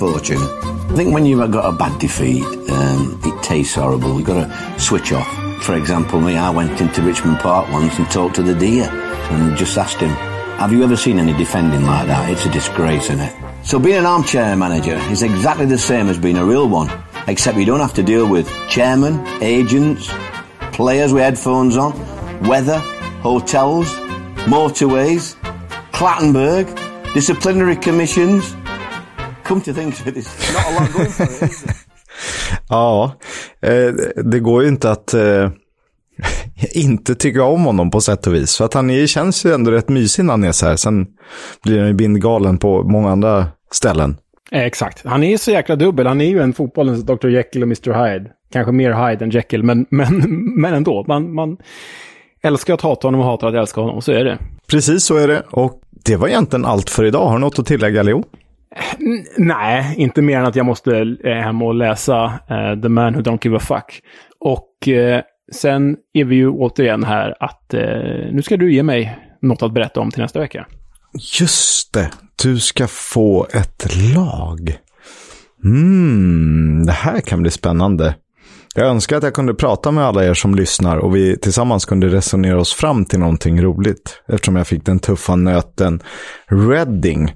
fortune. I think when you've got a bad defeat, um, it tastes horrible. You've got to switch off. For example, me, I went into Richmond Park once and talked to the deer and just asked him, have you ever seen any defending like that? It's a disgrace, isn't it? So being an armchair manager is exactly the same as being a real one, except you don't have to deal with chairmen, agents, players with headphones on, weather, hotels, motorways, Clattenburg, disciplinary commissions. Come to think of it, there's not a lot going for it, is there? Ja, eh, det går ju inte att eh, inte tycka om honom på sätt och vis. För att han är, känns ju ändå rätt mysig när han är så här. Sen blir han ju bindgalen på många andra ställen. Eh, exakt. Han är så jäkla dubbel. Han är ju en fotbollens Dr. Jekyll och Mr. Hyde. Kanske mer Hyde än Jekyll, men, men, men ändå. Man, man älskar att hata honom och hatar att älska honom. Så är det. Precis så är det. Och det var egentligen allt för idag. Har du något att tillägga, Leo? N nej, inte mer än att jag måste eh, hem och läsa uh, The Man Who Don't Give a Fuck. Och sen är vi ju återigen här att eh, nu ska du ge mig något att berätta om till nästa vecka. Just det, du ska få ett lag. Mm, det här kan bli spännande. Jag önskar att jag kunde prata med alla er som lyssnar och vi tillsammans kunde resonera oss fram till någonting roligt. Eftersom jag fick den tuffa nöten Reading.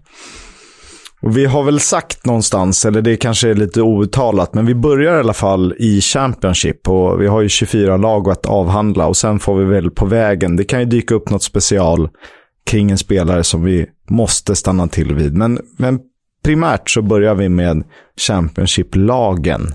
Vi har väl sagt någonstans, eller det kanske är lite outtalat, men vi börjar i alla fall i Championship och vi har ju 24 lag att avhandla och sen får vi väl på vägen, det kan ju dyka upp något special kring en spelare som vi måste stanna till vid. Men, men primärt så börjar vi med Championship-lagen.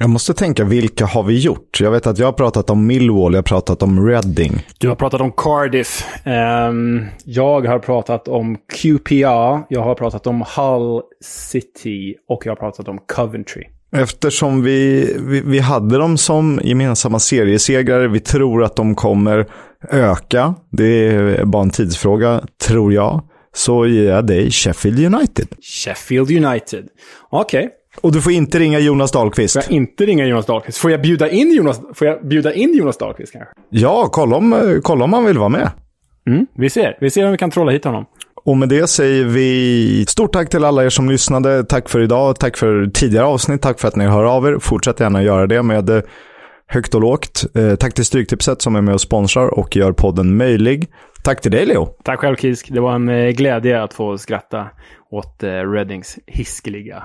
Jag måste tänka, vilka har vi gjort? Jag vet att jag har pratat om Millwall, jag har pratat om Reading. Du har pratat om Cardiff. Um, jag har pratat om QPR. Jag har pratat om Hull City. Och jag har pratat om Coventry. Eftersom vi, vi, vi hade dem som gemensamma seriesegrare, vi tror att de kommer öka. Det är bara en tidsfråga, tror jag. Så ger jag dig Sheffield United. Sheffield United. Okej. Okay. Och du får inte ringa Jonas Dahlqvist. Får jag inte ringa Jonas Dahlqvist? Får jag bjuda in Jonas, får jag bjuda in Jonas Dahlqvist kanske? Ja, kolla om, kolla om han vill vara med. Mm, vi ser. Vi ser om vi kan trolla hit honom. Och med det säger vi stort tack till alla er som lyssnade. Tack för idag, tack för tidigare avsnitt, tack för att ni hör av er. Fortsätt gärna göra det med eh, högt och lågt. Eh, tack till Stryktipset som är med och sponsrar och gör podden möjlig. Tack till dig Leo. Tack själv Kisk. Det var en eh, glädje att få skratta åt Reddings hiskeliga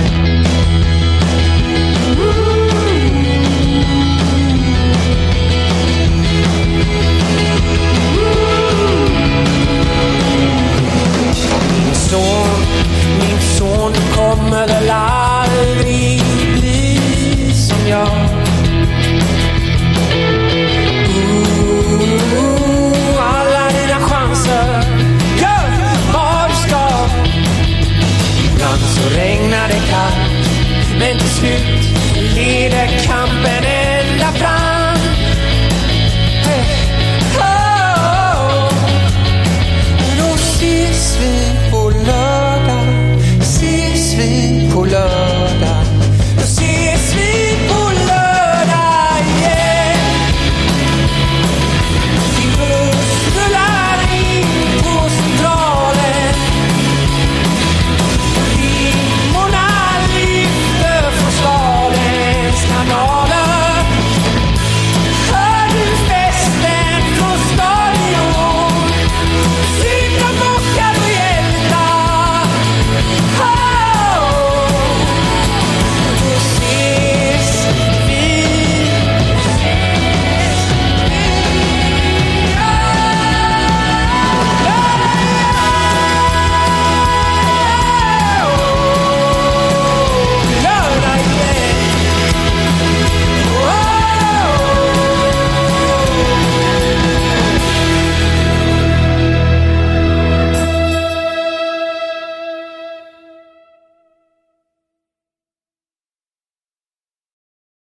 Son, min son du kommer väl aldrig bli som jag. Ooh, alla dina chanser, gör vad du ska. Ibland så regnar det kallt, men till slut leder kampen